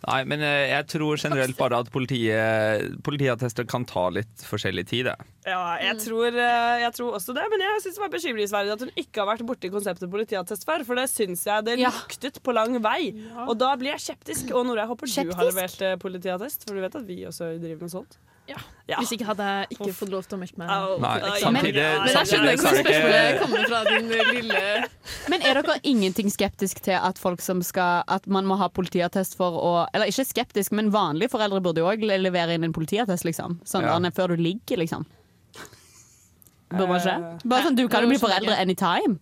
Nei, men eh, jeg tror generelt bare at politiet, politiattester kan ta litt forskjellig tid. det. Ja, jeg tror, eh, jeg tror også det, men jeg syns det var bekymringsverdig at hun ikke har vært borti konseptet politiattest før, for det syns jeg det Ja. luktet på lang vei. Og da blir jeg skeptisk. Og Nora, jeg håper du har levert politiattest, for du vet at vi også driver med sånt. Ja. Ja. Hvis ikke hadde jeg ikke fått lov til å melde meg. Nei, samtidig, Men jeg skjønner hvor spørsmålet kommer fra, din lille Men er dere ingenting skeptisk til at folk som skal At man må ha politiattest for å Eller ikke skeptisk, men vanlige foreldre burde jo òg levere inn en politiattest, liksom. Sånn Ja. før du ligger, liksom. Bør man ikke? Eh, Bare sånn, Du kan jo bli foreldre anytime.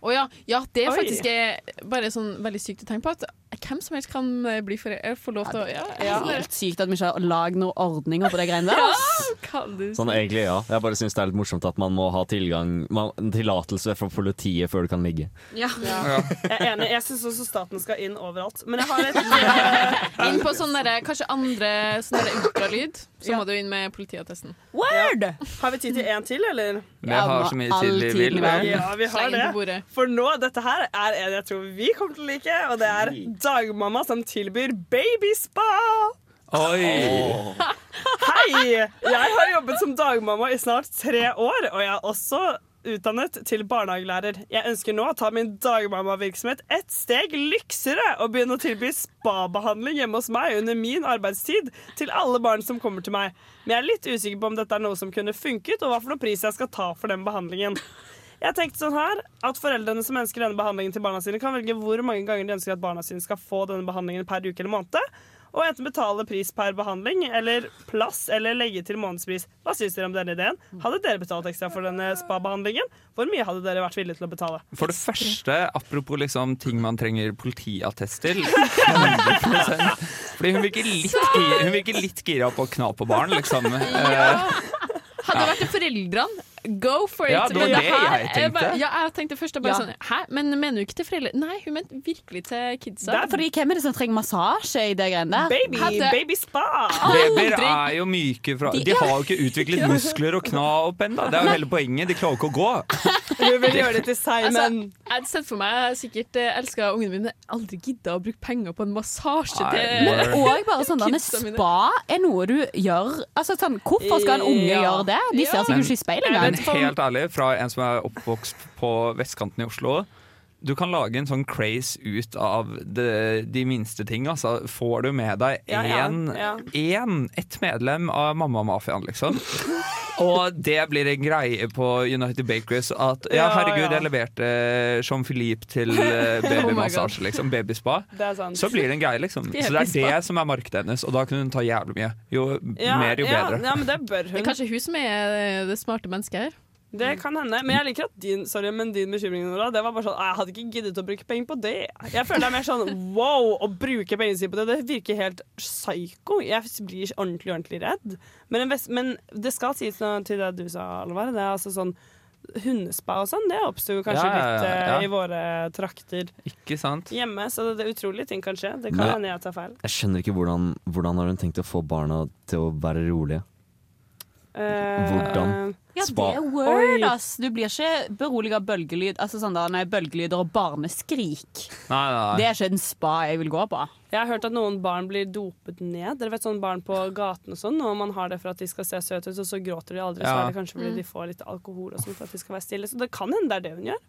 Å ja, ja, det er faktisk er bare sånn veldig sykt å tenke på. At hvem som helst kan eh, bli for, eh, få lov til å ja, Det er helt sykt at vi ikke har lagd noen ordninger på det greiene der. Ja, ass. Sånn egentlig, ja. Jeg bare syns det er litt morsomt at man må ha tilgang man- en tillatelse fra politiet før du kan ligge. Ja. Jeg er enig. Jeg syns også staten skal inn overalt. Men jeg har et eh, Inn på sånn derre- kanskje andre sånn derre ultralyd, så må du inn med politiattesten. Word! Har vi tid til én til, eller? Vi har så mye tid vi vil. vi. Ja, vi har Sleng den på det. bordet. For nå, dette her er en jeg tror vi kommer til å like, og det er dagmamma som tilbyr babyspa. Oi! Hei! Jeg har jobbet som dagmamma i snart tre år, og jeg er også utdannet til barnehagelærer. Jeg ønsker nå å ta min dagmammavirksomhet et steg lyksere og begynne å tilby spabehandling hjemme hos meg under min arbeidstid til alle barn som kommer til meg. Men jeg er litt usikker på om dette er noe som kunne funket, og hva for noe pris jeg skal ta for den behandlingen. Jeg tenkte sånn her at Foreldrene som ønsker denne behandlingen til barna sine, kan velge hvor mange ganger de ønsker at barna sine skal få denne behandlingen per uke eller måned. Og enten betale pris per behandling eller plass eller legge til månedspris. Hva syns dere om denne ideen? Hadde dere betalt ekstra for denne spa-behandlingen? Hvor mye hadde dere vært villige til å betale? For det første, apropos liksom ting man trenger politiattest til 100 Fordi hun virker litt, gira, hun virker litt gira på å kna på barn, liksom. Ja. Hadde det vært foreldrene, go for it. Ja, det var Men det her jeg tenkte. tenkte. bare- Ja, jeg tenkte først bare Ja. sånn Hæ, men mener du ikke til foreldre? Nei, hun mente virkelig til kidsa. Det er fordi Hvem er det som trenger massasje i det greiene der? Baby, Hadde- baby spa! Babyer er jo myke fra De- De har jo ikke utviklet muskler og kna opp ennå. Det er jo hele poenget. De klarer ikke å gå. Hun vil gjøre det til seg, Altså, jeg hadde sett for meg sikkert eh, elska ungene mine, aldri gidda å bruke penger på en massasje Nei, til Men òg bare sånn denne spa er noe du gjør Altså sånn, Hvorfor skal en unge gjøre det? De ser seg jo ikke i speilet Men helt ærlig, fra en som er oppvokst på vestkanten i Oslo du kan lage en sånn craze ut av de, de minste ting. Altså, får du med deg Ja, ja, ja. ett medlem av Mammamafiaen, liksom. Og det blir en greie på United Bakers at ja, herregud, ja. jeg leverte Jean-Philippe til eh, babymassasje, liksom. Babyspa. Så blir det en greie, liksom. Så det er det som er markedet hennes, og da kunne hun ta jævlig mye. Jo ja, mer, jo ja, bedre. Ja, men det bør Det er kanskje hun som er det smarte mennesket her. Det kan hende. Men jeg liker at din sorry, men din bekymring Nora, det var bare sånn «Ah, Jeg hadde ikke giddet å bruke penger på det. Jeg føler det er mer sånn wow, å bruke pengene sine på det, det virker helt psycho. Jeg blir ordentlig, ordentlig redd. Men, en vest, men det skal sies noe til det du sa, Alvar. Det er altså sånn Hundespa og sånn, det oppsto kanskje Ja, ja, litt uh, i våre trakter Ikke sant? hjemme, så det, det er utrolige ting kan skje. Det kan hende jeg tar feil. Jeg skjønner ikke hvordan, hvordan har hun tenkt å få barna til å være rolige. Eh, Hvordan? Ja, det er word, ass. Du blir ikke beroliget av bølgelyd. Altså sånn da, nei, Bølgelyder og barneskrik. Nei, nei, Det er ikke en spa jeg vil gå på. Jeg har hørt at noen barn blir dopet ned. Dere vet sånn barn på gaten og sånn, og man har det for at de skal se søte ut, og så gråter de aldri. Så er det kanskje fordi de får litt alkohol og sånn for at de skal være stille. Så det kan hende det er det hun gjør.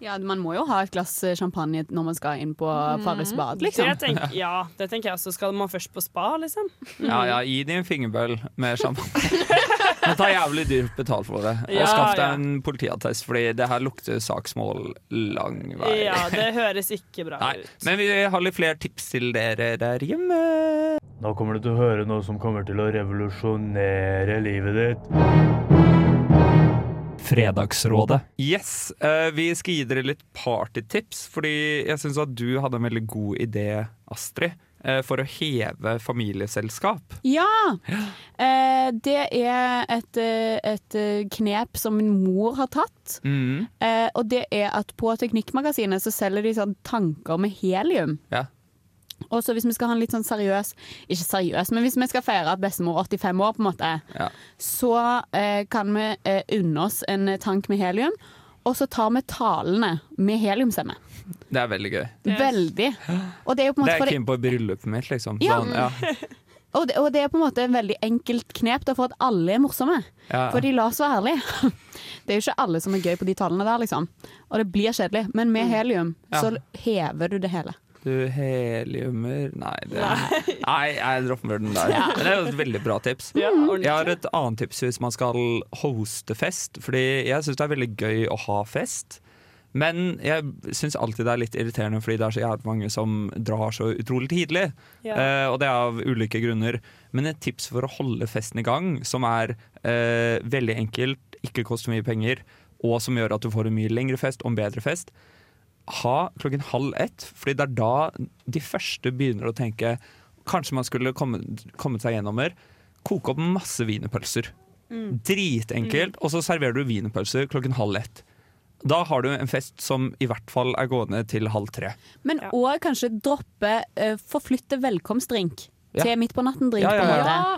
Ja, Man må jo ha et glass eh, champagne når man skal inn på Farris bad, liksom. Det tenker, ja, det tenker jeg også. Skal man først på spa, liksom? Ja, ja, gi dem en fingerbøl med champagne. Men ta jævlig dyrt betalt for det. Og Ja, skaff deg ja. en politiattest, Fordi det her lukter saksmål lang vei. Ja, det høres ikke bra Nei, ut. men vi har litt flere tips til dere der hjemme. Nå kommer du til å høre noe som kommer til å revolusjonere livet ditt. Fredagsrådet. Yes, eh, Vi skal gi dere litt partytips, fordi jeg syns at du hadde en veldig god idé, Astrid. eh, For å heve familieselskap. Ja! Eh, det er et, et knep som min mor har tatt. Mm. Eh, og det er at på Teknikkmagasinet så selger de sånn tanker med helium. Ja. Og så hvis vi skal ha en litt sånn seriøs Ikke seriøs, men hvis vi skal feire at bestemor er 85 år, på en måte, Ja. så eh, kan vi eh, unne oss en tank med helium. Og så tar vi talene med heliumstemme. Det er veldig gøy. Veldig. Og det er jo på en Det er keen på bryllupet mitt, liksom. Ja. Sånn, ja. Og det, og det er på en måte en veldig enkelt knep da, for at alle er morsomme. Ja. For de la oss være ærlige. Det er jo ikke alle som er gøy på de tallene der, liksom. Og det blir kjedelig. Men med helium Ja. så hever du det hele. Du heliumer Nei, det, nei jeg dropper den der. Men det er jo et veldig bra tips. Ja. Jeg har et annet tips hvis man skal hoste fest. Fordi jeg syns det er veldig gøy å ha fest. Men jeg syns alltid det er litt irriterende fordi det er så jævlig mange som drar så utrolig tidlig. Ja. Uh, og det er av ulike grunner. Men et tips for å holde festen i gang, som er uh, veldig enkelt, ikke koster mye penger, og som gjør at du får en mye lengre fest og en bedre fest, ha klokken halv ett, fordi det er da de første begynner å tenke Kanskje man skulle kommet, kommet seg gjennomer. Koke opp masse wienerpølser. Mm. Dritenkelt. Og så serverer du wienerpølser klokken halv ett. Da har du en fest som i hvert fall er gående til halv tre. Men òg kanskje droppe uh, Forflytte velkomstdrink. Ja. Til midt på natten-drink, Ja, ja,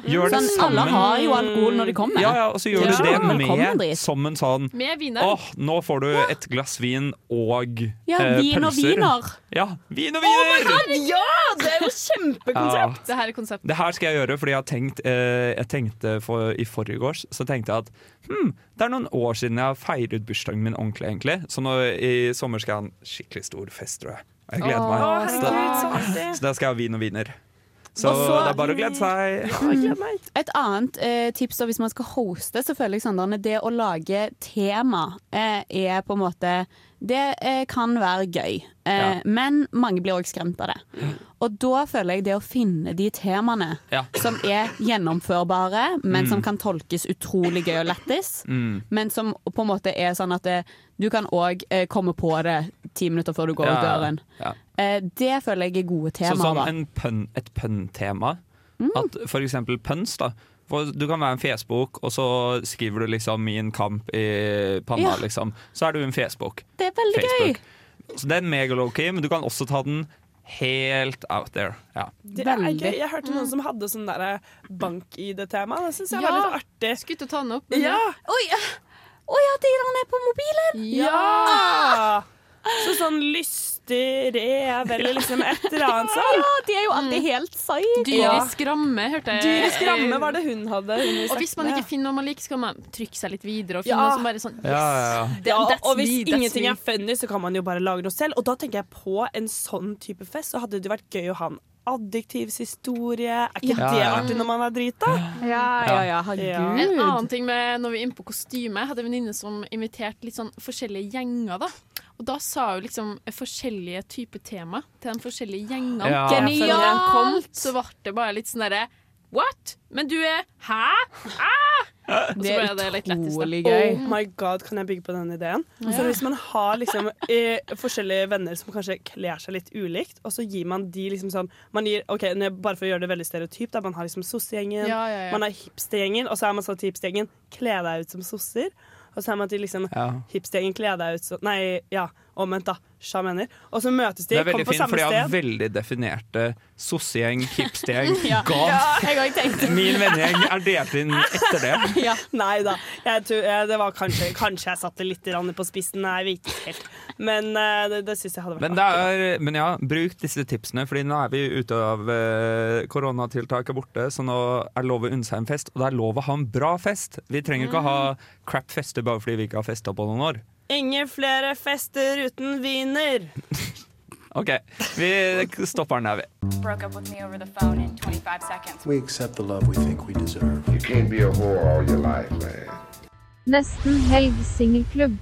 på ja. Sånn, alle har jo alkohol når de kommer. Ja, ja, og så gjør Ja. du det med som en sånn Med viner. Åh, nå får du et glass vin og Ja, eh, vin og pølser. viner. Ja, vin og Oh viner! god, ja! Det er jo kjempekonsept! Det her er konsept. Det her skal jeg gjøre, fordi jeg, har tenkt, eh, jeg tenkte for, i forgårs Så tenkte jeg at hm, det er noen år siden jeg har feiret bursdagen min ordentlig. egentlig Så nå i sommer skal jeg ha en skikkelig stor fest, tror jeg. Jeg gleder meg. Herregud, så så da skal jeg ha vin og viner. Så, Og så- det er bare å glede seg. Et annet eh, tips da, hvis man skal hoste, så føler jeg sånn, det å lage tema eh, er på en måte Det eh, kan være gøy, eh, Ja. men mange blir òg skremt av det. Og da føler jeg det å finne de temaene Ja. som er gjennomførbare, men Mm. som kan tolkes utrolig gøy og lættis, Mm. men som på en måte er sånn at det, du kan òg eh, komme på det ti minutter før du går ut Ja, ut døren. Eh, det føler jeg er gode Så temaer. sånn en pønn, et pønn-tema. Mm. At For eksempel pønns. da Du kan være en fjesbok, og så skriver du liksom 'Min kamp' i panna. Ja. liksom Så er du en fjesbok. Det er veldig gøy! Så det er mega low-key, men du kan også ta den helt out there. Ja. Det er gøy. Jeg hørte noen som hadde sånn der bank-ID-tema. Det syns jeg Ja. var litt artig. Skulle ikke ta den opp. Ja! Oi, Å ja, de der er på mobilen! ja! Så sånn lystig rev eller liksom et eller annet sånn. Ja, de er jo alltid helt psycho. Dyrisk ramme, hørte jeg. Dyrisk ramme var det hun hadde. Hun Og hvis man ikke finner noe man liker, så kan man trykke seg litt videre og finne Ja. noe som bare sånn Ja, ja, ja. Det- Ja, og hvis me, ingenting me. er funny, så kan man jo bare lage noe selv. Og da tenker jeg på en sånn type fest, så hadde det vært gøy å ha en adjektivshistorie. Er ikke Ja, det ja. artig når man er drita? Ja, ja, ja, herregud. En annen ting med når vi er inne på kostyme, jeg hadde en venninne som inviterte litt sånn forskjellige gjenger, da. Og da sa hun liksom forskjellige typer tema til de forskjellige gjengene. Ja. Genialt! kom, så ble det bare litt sånn derre What? Men du er Hæ? Ah! Det er det utrolig gøy. Oh my god, Kan jeg bygge på den ideen? Så Hvis man har liksom eh, forskjellige venner som kanskje kler seg litt ulikt, og så gir man de liksom sånn man gir, ok, Bare for å gjøre det veldig stereotypt, da, man har liksom sossegjengen, Ja, ja, ja. man har hipstergjengen, og så er man sånn til hipstergjengen kle deg ut som sosser. Og så er man til liksom Ja. egentlig er det ut så Nei, ja, omvendt, da. Mener. Og så møtes de, Det er kommer veldig på fint, samme for de har veldig definerte sossegjeng, hipstergjeng, Ja. Ja, Min vennegjeng er delt inn etter det. Ja. Nei da. Jeg tror, eh, det var kanskje, kanskje jeg satte litt på spissen. Nei, vet ikke helt. Men eh, det, det syns jeg hadde vært Men, er, men ja, bruk disse tipsene, Fordi nå er vi ute av Koronatiltaket koronatiltak er borte, så nå er det lov å unne seg en fest. Og det er lov å ha en bra fest. Vi trenger ikke å ha crap fester bare fordi vi ikke har festa på noen år. Ingen flere fester uten wiener. OK, vi stopper den der, vi. Broke up with me over the phone in 25 seconds. We accept the love we think we deserve. You can't be a whore all your life, man. Nesten helg singelklubb.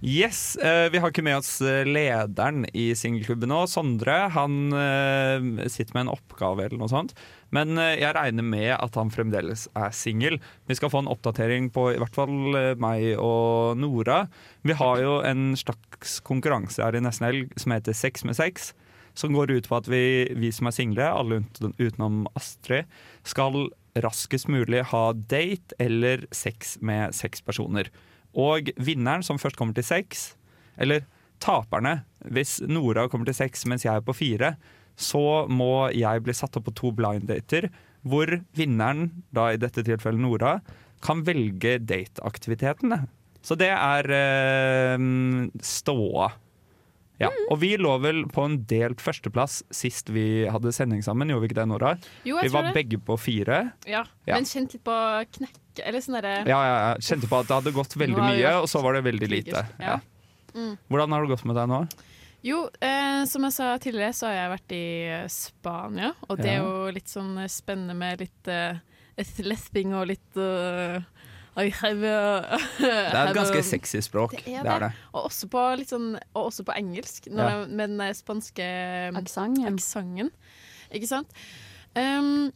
Yes, eh, Vi har ikke med oss eh, lederen i singelklubben nå. Sondre han eh, sitter med en oppgave eller noe sånt. Men eh, jeg regner med at han fremdeles er singel. Vi skal få en oppdatering på i hvert fall eh, meg og Nora. Vi har jo en slags konkurranse her i nesten helg som heter Sex med sex. Som går ut på at vi, vi som er single, alle utenom Astrid, skal raskest mulig ha date eller sex med seks personer. Og vinneren som først kommer til seks, eller taperne Hvis Nora kommer til seks mens jeg er på fire, så må jeg bli satt opp på to blind dater, hvor vinneren, da i dette tilfellet Nora, kan velge dateaktivitetene. Så det er eh, ståa. Ja. Og vi lå vel på en delt førsteplass sist vi hadde sending sammen, gjorde vi ikke det, Nora? Jo, jeg vi tror var det. begge på fire. Ja, Ja. men kjent litt på knekk Eller sånn derre Ja, ja, ja. Kjente på at det hadde gått veldig Nå har vi mye, vært og så var det veldig lite. Ja. ja. Mm. Hvordan har det gått med deg nå? Jo, eh, som jeg sa tidligere, så har jeg vært i eh, Spania. Og det er jo litt sånn eh, spennende med litt uh, lesbing og litt uh, have Det er et ganske sexy språk. Det er Det er det. det. Og også på, litt sånn, og også på engelsk, når Ja. jeg, med den spanske Aksenten. aksenten. Ikke sant? Um,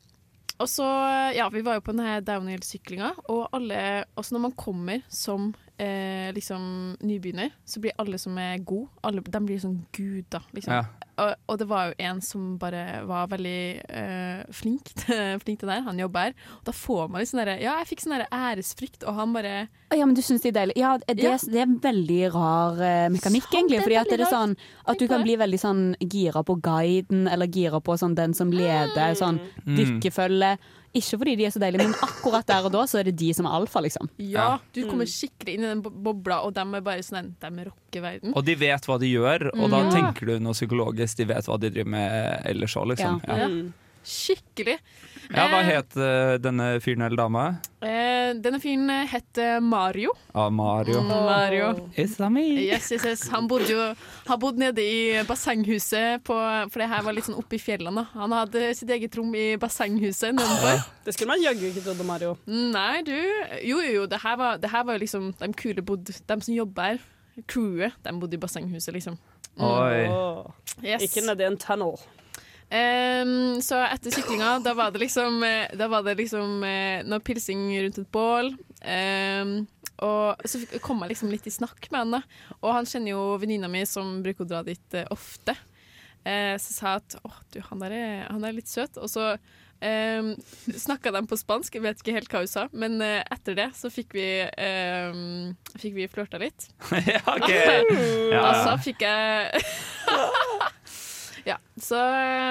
og så, ja, vi var jo på denne downhill-syklinga, og alle Også når man kommer som eh, liksom nybegynner, så blir alle som er gode, alle, de blir sånn guder, liksom. Ja. Og, og det var jo en som bare var veldig eh, flink, til- flink til det der. Han jobber her. Og da får man litt sånn derre Ja, jeg fikk sånn derre æresfrykt, og han bare Ja, men du syns det er deilig? Ja, det, Ja. det er en veldig rar eh, mekanikk, Sant, egentlig. det er Fordi at det er sånn at du kan bli veldig sånn gira på guiden, eller gira på sånn den som leder, sånn Mm. Ikke fordi de er så deilige, men akkurat der og da så er det de som er alfa, liksom. Ja, du kommer skikkelig inn i den bobla, og de er bare sånn De rocker verden. Og de vet hva de gjør, og da tenker du noe psykologisk. De vet hva de driver med ellers òg, liksom. Ja. Ja. Ja. Skikkelig. Ja, hva Eh, het eh, denne fyren eller dama? Eh, denne fyren het Mario. Ah, Mario. Mm, Mario. It's me. Yes, yes, yes. Han bodde jo Han bodde nede i bassenghuset, på, for det her var litt sånn oppe i fjellene. Han hadde sitt eget rom i bassenghuset nedenfor. Det skulle man jaggu ikke trodd om Mario. Nei, du Jo, jo, jo. Det her var, det her var liksom De kule bodde De som jobber her, crewet, de bodde i bassenghuset, liksom. Oi. Åh. Yes. Ikke nedi en tunnel. Ehm, så etter syklinga, da var det liksom, eh, da var det liksom eh, noe pilsing rundt et bål. Um, og så kom jeg liksom litt i snakk med han, da. Og han kjenner jo venninna mi som bruker å dra dit eh, ofte. Uh, så sa jeg at åh, du, han der er, han er litt søt. Og så um, snakka de på spansk, jeg vet ikke helt hva hun sa, men uh, etter det så fikk vi um, Fikk vi flørta litt. ja, ok. Ja, ja. fikk jeg Ja, så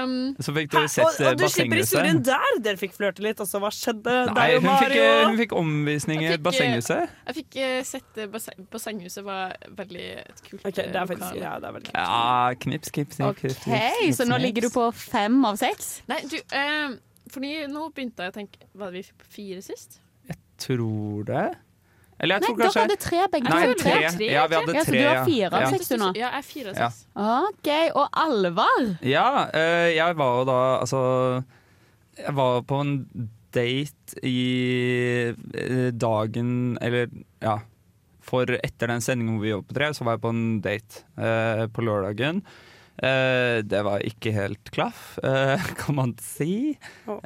um, Så fikk du Hæ? sett og, og du slipper historien bassenghuset? der! Dere fikk flørte litt, og så hva skjedde? Nei, hun fikk, Mario? hun fikk omvisning i bassenghuset. Jeg fikk eh, sett eh, basseng, Bassenghuset var veldig et kult okay, det er eh, faktisk ja, det er veldig Ja, knips, knips, knips. knips, knips, så nå knips. ligger du på fem av seks? Nei, du, eh, fordi nå begynte jeg å tenke Var vi på fire sist? Jeg Tror det. Eller jeg Nei, tror dere hadde tre begge Nei, to. tre. Ja, vi hadde Ja, så tre. du har fire av ja. seks du nå? Ja, jeg er fire av Ja. OK. Og Alvar? Ja, eh, jeg var jo da Altså Jeg var på en date i eh, dagen Eller ja. For etter den sendingen hvor vi jobbet på tre, så var jeg på en date eh, på lørdagen. Eh, det var ikke helt klaff, eh, kan man si.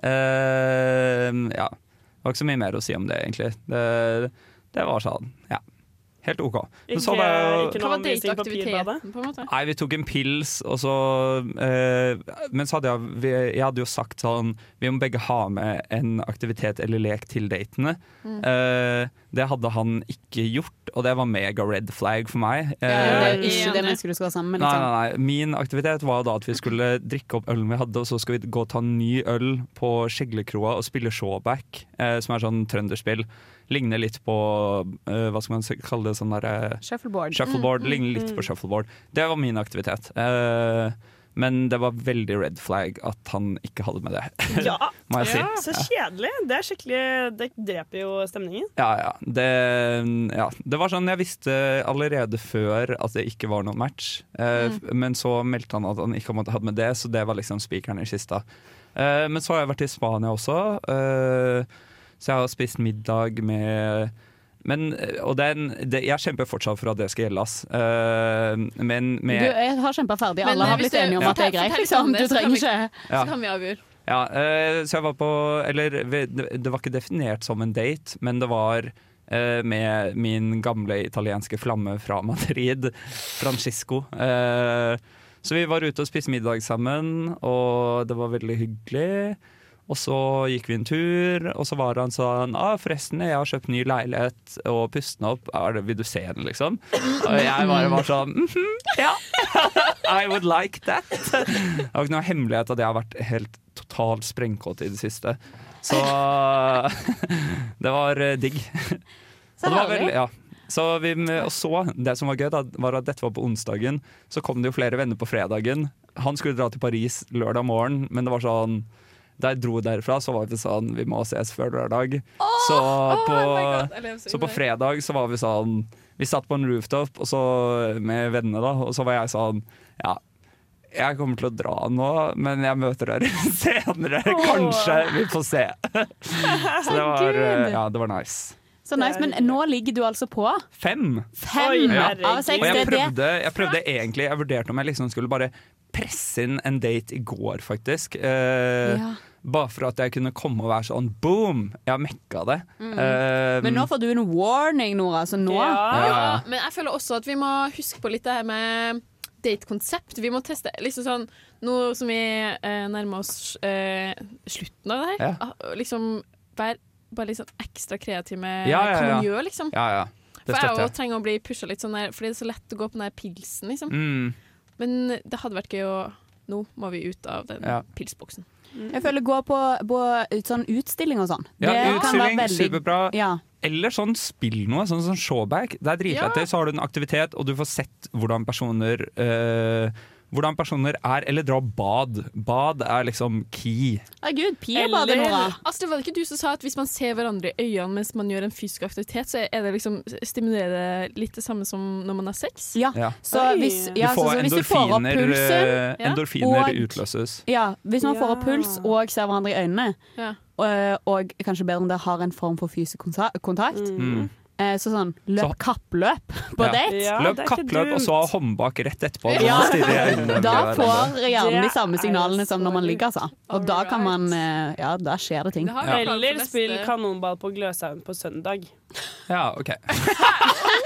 Eh, ja. Det var ikke så mye mer å si om det, egentlig. Det, det var sånn, ja. Helt OK. Men så Ikke, var jeg jo- ikke Hva noe var på pirbadet? dateaktiviteten, på en måte? Nei, vi tok en pils, og så eh, Men så hadde jeg, vi, jeg hadde jo sagt sånn Vi må begge ha med en aktivitet eller lek til datene. Mm. Eh, det hadde han ikke gjort, og det var mega red flag for meg. Ja, det er Eh, ikke det mennesket du skal være sammen med. Liksom. nei, nei. Min aktivitet var da at vi skulle drikke opp ølen vi hadde, og så skal vi gå og ta en ny øl på Skjeglekroa og spille showback, eh, som er sånn trønderspill. Ligner litt på uh, hva skal man kalle det sånn derre Shuffleboard. Shuffleboard, Mm, ligner mm, litt mm. på shuffleboard. Det var min aktivitet. Uh, men det var veldig red flag at han ikke hadde med det. Ja, Må jeg si. ja, så kjedelig. Det er skikkelig Det dreper jo stemningen. Ja, ja. Det, ja. det var sånn jeg visste allerede før at det ikke var noen match. Eh, Mm. Men så meldte han at han ikke hadde med det, så det var liksom spikeren i kista. Eh, men så har jeg vært i Spania også, eh, så jeg har spist middag med men, og den, det, jeg kjemper fortsatt for at det skal gjelde, ass. Eh, men Du, med jeg har kjempa ferdig. Alle men, har blitt enige om Ja. at det er greit. Liksom. Du trenger ikke Så kan vi avgjøre. Ja, uh, så jeg var på Eller det var ikke definert som en date, men det var uh, med min gamle italienske flamme fra Madrid, Francisco. Eh, så vi var ute og spiste middag sammen, og det var veldig hyggelig. Og så gikk vi en tur, og så var han sånn ah, 'Forresten, jeg har kjøpt ny leilighet og pustet opp. Er det, vil du se den?' liksom. Og jeg bare var sånn «Mhm, Ja, I would like that. Det var ikke noe hemmelighet at jeg har vært helt totalt sprengkåt i det siste. Så det var eh, digg. Så det var herlig. ja. Så vi, og så, det som var gøy, da, var at dette var på onsdagen. Så kom det jo flere venner på fredagen. Han skulle dra til Paris lørdag morgen, men det var sånn da jeg dro derfra, så var vi sånn Vi må ses før lørdag. så, på, lever så på fredag så var vi sånn Vi satt på en rooftop og så, med vennene, da, og så var jeg sånn Ja, jeg kommer til å dra nå, men jeg møter dere senere. Kanskje. Vi får se. så det var, ja, det var nice. Så nice, Men nå ligger du altså på Fem. fem Ja. av seks. Og jeg prøvde, jeg prøvde egentlig Jeg vurderte om jeg liksom skulle bare presse inn en date i går, faktisk. Eh, Ja. Bare for at jeg kunne komme og være sånn boom, jeg har mekka det. Mm. Eh, Men nå får du en warning, Nora. Så nå Ja, ja. Men jeg føler også at vi må huske på litt det her med datekonsept. Vi må teste liksom sånn Nå som vi eh, nærmer oss eh, slutten av det her, Ja. ah, liksom være bare litt sånn ekstra kreativ med Ja, ja, hva ja. man gjør, liksom. Ja, ja. Det For jeg òg trenger å bli pusha litt sånn der, fordi det er så lett å gå på den der pilsen, liksom. Mm. Men det hadde vært gøy å Nå må vi ut av den Ja. pilsboksen. Jeg føler gå på, på ut- sånn utstilling og sånn. Ja, Det kan være utstilling, veldig- superbra. Ja. Eller sånn spill noe, sånn sånn showback. Det er dritfett. Ja. Så har du en aktivitet, og du får sett hvordan personer eh, Hvordan personer er, eller dra bad. Bad er liksom key. Herregud, Pia bader, Nora. Altså, det var ikke du som sa at hvis man ser hverandre i øynene mens man gjør en fysisk aktivitet, så er det liksom stimulerer det litt det samme som når man har sex? Ja. Ja. Så hvis, Du ja, så, får så hvis du får opp endorfiner, pulsen eh, endorfiner og- utløses. Ja, hvis man får opp puls og ser hverandre i øynene, Ja. og, og kanskje bedre om det har en form for fysisk konta- kontakt, Mm. Eh, så sånn løp Så- kappløp på Ja. date. Løp kappløp, og så håndbak rett etterpå. Ja. Da får hjernen de samme signalene som når man ligger, altså. Og da kan man eh, Ja, da skjer det ting. Eller spill kanonball på Gløshaugen på søndag. Ja, OK.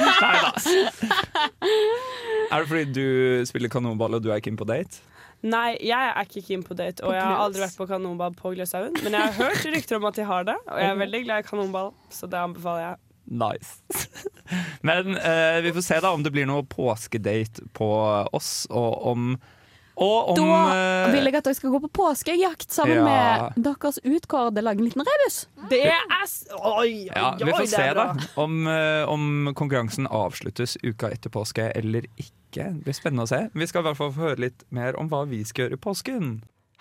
Nei da. Er det fordi du spiller kanonball og du er keen på date? Nei, jeg er ikke keen på date, og jeg har aldri vært på kanonball på Gløshaugen. Men jeg har hørt rykter om at de har det, og jeg er veldig glad i kanonball, så det anbefaler jeg. Nice. Men eh, vi får se da om det blir noe påskedate på oss, og om Og om Da eh, vil jeg at dere skal gå på påskejakt sammen Ja. med deres utkårede. Lage en liten rebus. Det er Oi, oi, ja, Vi oi, får det se da om, eh, om konkurransen avsluttes uka etter påske eller ikke. Det blir spennende å se. Vi skal i hvert fall få høre litt mer om hva vi skal gjøre i påsken.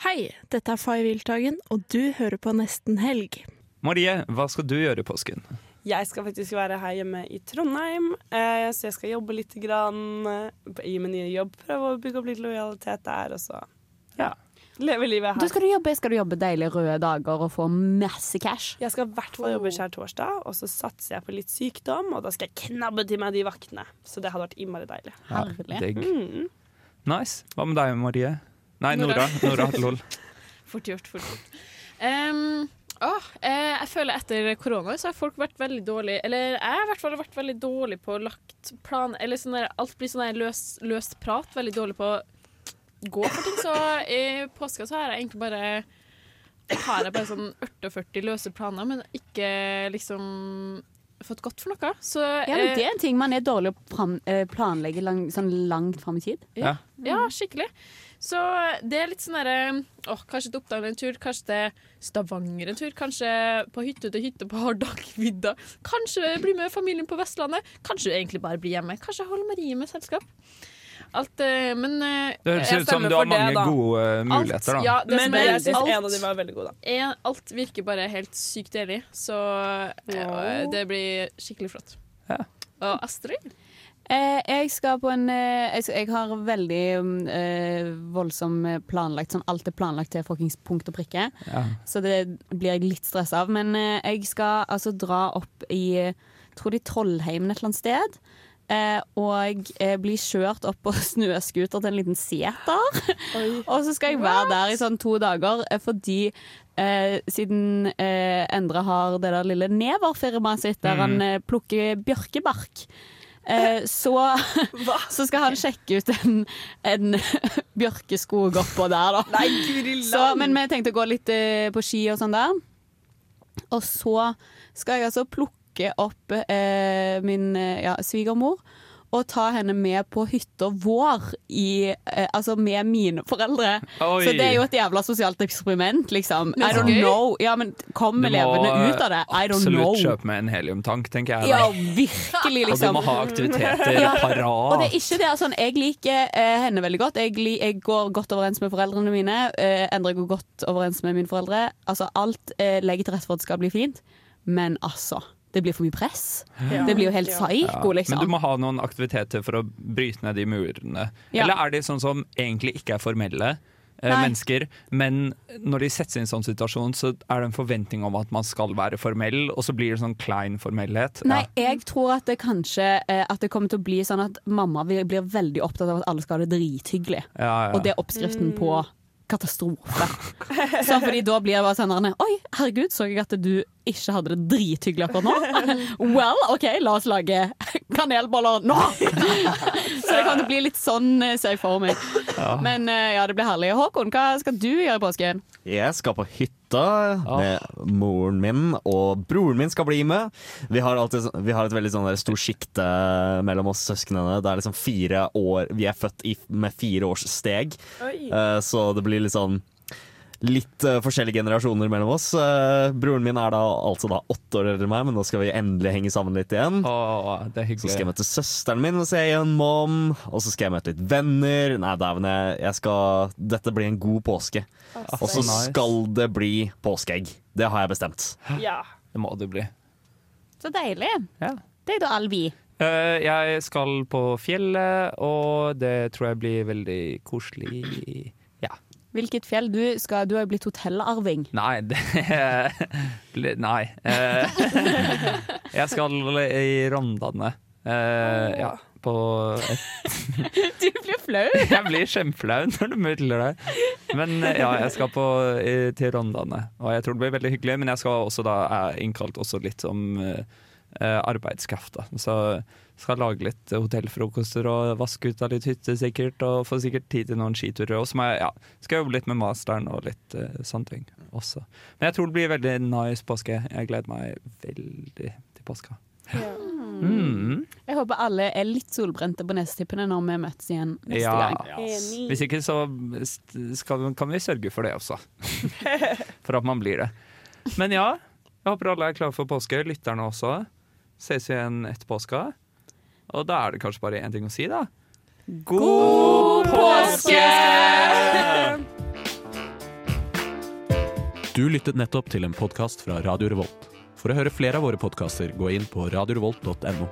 Hei, dette er Fay Wiltagen, og du hører på Nesten Helg. Marie, hva skal du gjøre i påsken? Jeg skal faktisk være her hjemme i Trondheim, eh, så jeg skal jobbe litt grann, eh, i min nye jobb. Prøve å bygge opp litt lojalitet der, og så ja, leve livet Da her. skal du jobbe, skal du jobbe deilige røde dager og få masse cash. Jeg skal i hvert fall jobbe skjærtorsdag, og så satser jeg på litt sykdom, og da skal jeg knabbe til meg de vaktene. Så det hadde vært innmari deilig. Ja. Mm. Nice. Hva med deg, Marie? Nei, Nora. Nora. Nora, lol. Fort gjort, fort gjort. Um, åh, eh, jeg føler etter korona så har folk vært veldig dårlig Eller jeg har i hvert fall vært veldig dårlig på lagt plan Eller sånn der, alt blir sånn der løs, løst prat. Veldig dårlig på å gå for ting. Så i påska så har jeg egentlig bare Har jeg bare sånn 48 løse planer, men ikke liksom fått gått for noe. Så Ja, men det eh, er en ting man er dårlig å eh, planlegge lang, sånn langt fram i tid. Ja. ja, skikkelig. Så det er litt sånn derre åh, Kanskje til Oppdal en tur, kanskje til Stavanger en tur, kanskje på hytte til hytte på Hardangervidda. Kanskje bli med familien på Vestlandet. Kanskje egentlig bare bli hjemme. Kanskje holde Marie med selskap. Alt, eh, men eh, Det høres ut som du har mange det, gode eh, muligheter, da. Ja, det Men jeg syns en av dem var veldig god, da. en- alt virker bare helt sykt deilig, så eh, det blir skikkelig flott. Og Astrid? Eh, jeg skal på en eh, jeg, har veldig eh, voldsom planlagt Sånn alt er planlagt til fuckings punkt og prikke. Ja. Så det blir jeg litt stressa av. Men jeg skal altså dra opp i Tror de Trollheimen et eller annet sted. Eh, og blir bli kjørt opp på snøscooter til en liten seter. og så skal jeg være der i sånn to dager eh, fordi eh, siden eh, Endre har det der lille Never-firmaet sitt der Mm. han eh, plukker bjørkebark. Eh, så, så skal han sjekke ut en, en bjørkeskog oppå der, da. Nei. Så, men vi tenkte å gå litt eh, på ski og sånn der. Og så skal jeg altså plukke opp eh, min eh, ja, svigermor og ta henne med på hytta vår i, eh, altså med mine foreldre. Oi. Så det er jo et jævla sosialt eksperiment, liksom. I don't know. Ja, men kom med levende ut av det. I don't know. absolutt kjøpe med en heliumtank, tenker jeg. Ja, virkelig, virkelig, Og du liksom. må ha aktiviteter Ja. parat. Og det er ikke det, sånn, Jeg liker eh, henne veldig godt. Jeg, li, jeg går godt overens med foreldrene mine. Eh, Endre går godt overens med mine foreldre. Altså, Alt eh, legger til rette for at det skal bli fint. Men altså, det blir for mye press. Ja. Det blir jo helt psyko, liksom. Men du må ha noen aktiviteter for å bryte ned de murene. Ja. Eller er de sånn som egentlig ikke er formelle eh, Nei. mennesker, men når de settes i en sånn situasjon, så er det en forventning om at man skal være formell, og så blir det sånn klein formellhet. Nei, jeg tror at det kanskje eh, At det kommer til å bli sånn at mamma blir veldig opptatt av at alle skal ha det drithyggelig. Ja, ja. Og det er oppskriften på katastrofe. Så fordi da blir det bare sånn Oi, herregud, så jeg at du ikke hadde det drithyggelig akkurat nå? Well, OK, la oss lage kanelboller nå! Så det kan bli litt sånn, eh, ser jeg for meg. Men eh, ja, det blir herlig. Håkon, hva skal du gjøre i påsken? Jeg skal på hytta med moren min, og broren min skal bli med. Vi har, alltid, vi har et veldig sånn stort sjikte mellom oss søsknene. Det er liksom fire år Vi er født i, med fire års steg, Oi. Eh, så det blir litt sånn Litt uh, forskjellige generasjoner mellom oss. Uh, broren min er da altså da åtte år eldre enn meg, men nå skal vi endelig henge sammen litt igjen. det er hyggelig. Så skal jeg møte søsteren min og se igjen mom, og så skal jeg møte litt venner. Nei, dæven, jeg, jeg skal Dette blir en god påske. Og så nice. skal det bli påskeegg. Det har jeg bestemt. Ja. Det må det bli. Så deilig. Ja. Det er da Alvi. Eh, jeg skal på fjellet, og det tror jeg blir veldig koselig. Hvilket fjell? Du, skal, du har jo blitt hotellarving. Nei, det Nei. Eh, jeg skal i Rondane. Eh, ja, på Du blir flau. Jeg blir kjempeflau når du mutler deg. Men eh, ja, jeg skal på, til Rondane, og jeg tror det blir veldig hyggelig. Men jeg skal også da, er innkalt også litt som eh, arbeidskraft. Da. Så skal lage litt hotellfrokoster og vaske ut av litt hytte, sikkert, og få sikkert tid til noen skiturer. Og så må jeg ja, skal jobbe litt med masteren og litt uh, sånne ting også. Men jeg tror det blir veldig nice påske. Jeg gleder meg veldig til påska. Mm. Jeg håper alle er litt solbrente på nesetippene når vi møtes igjen neste Ja. gang. Hvis ikke så skal, kan vi sørge for det også. for at man blir det. Men ja, jeg håper alle er klare for påske. Lytterne også. Ses igjen etter påska. Og da er det kanskje bare én ting å si, da. God påske! Du lyttet nettopp til en podkast fra Radio Revolt. For å høre flere av våre podkaster, gå inn på radiorevolt.no.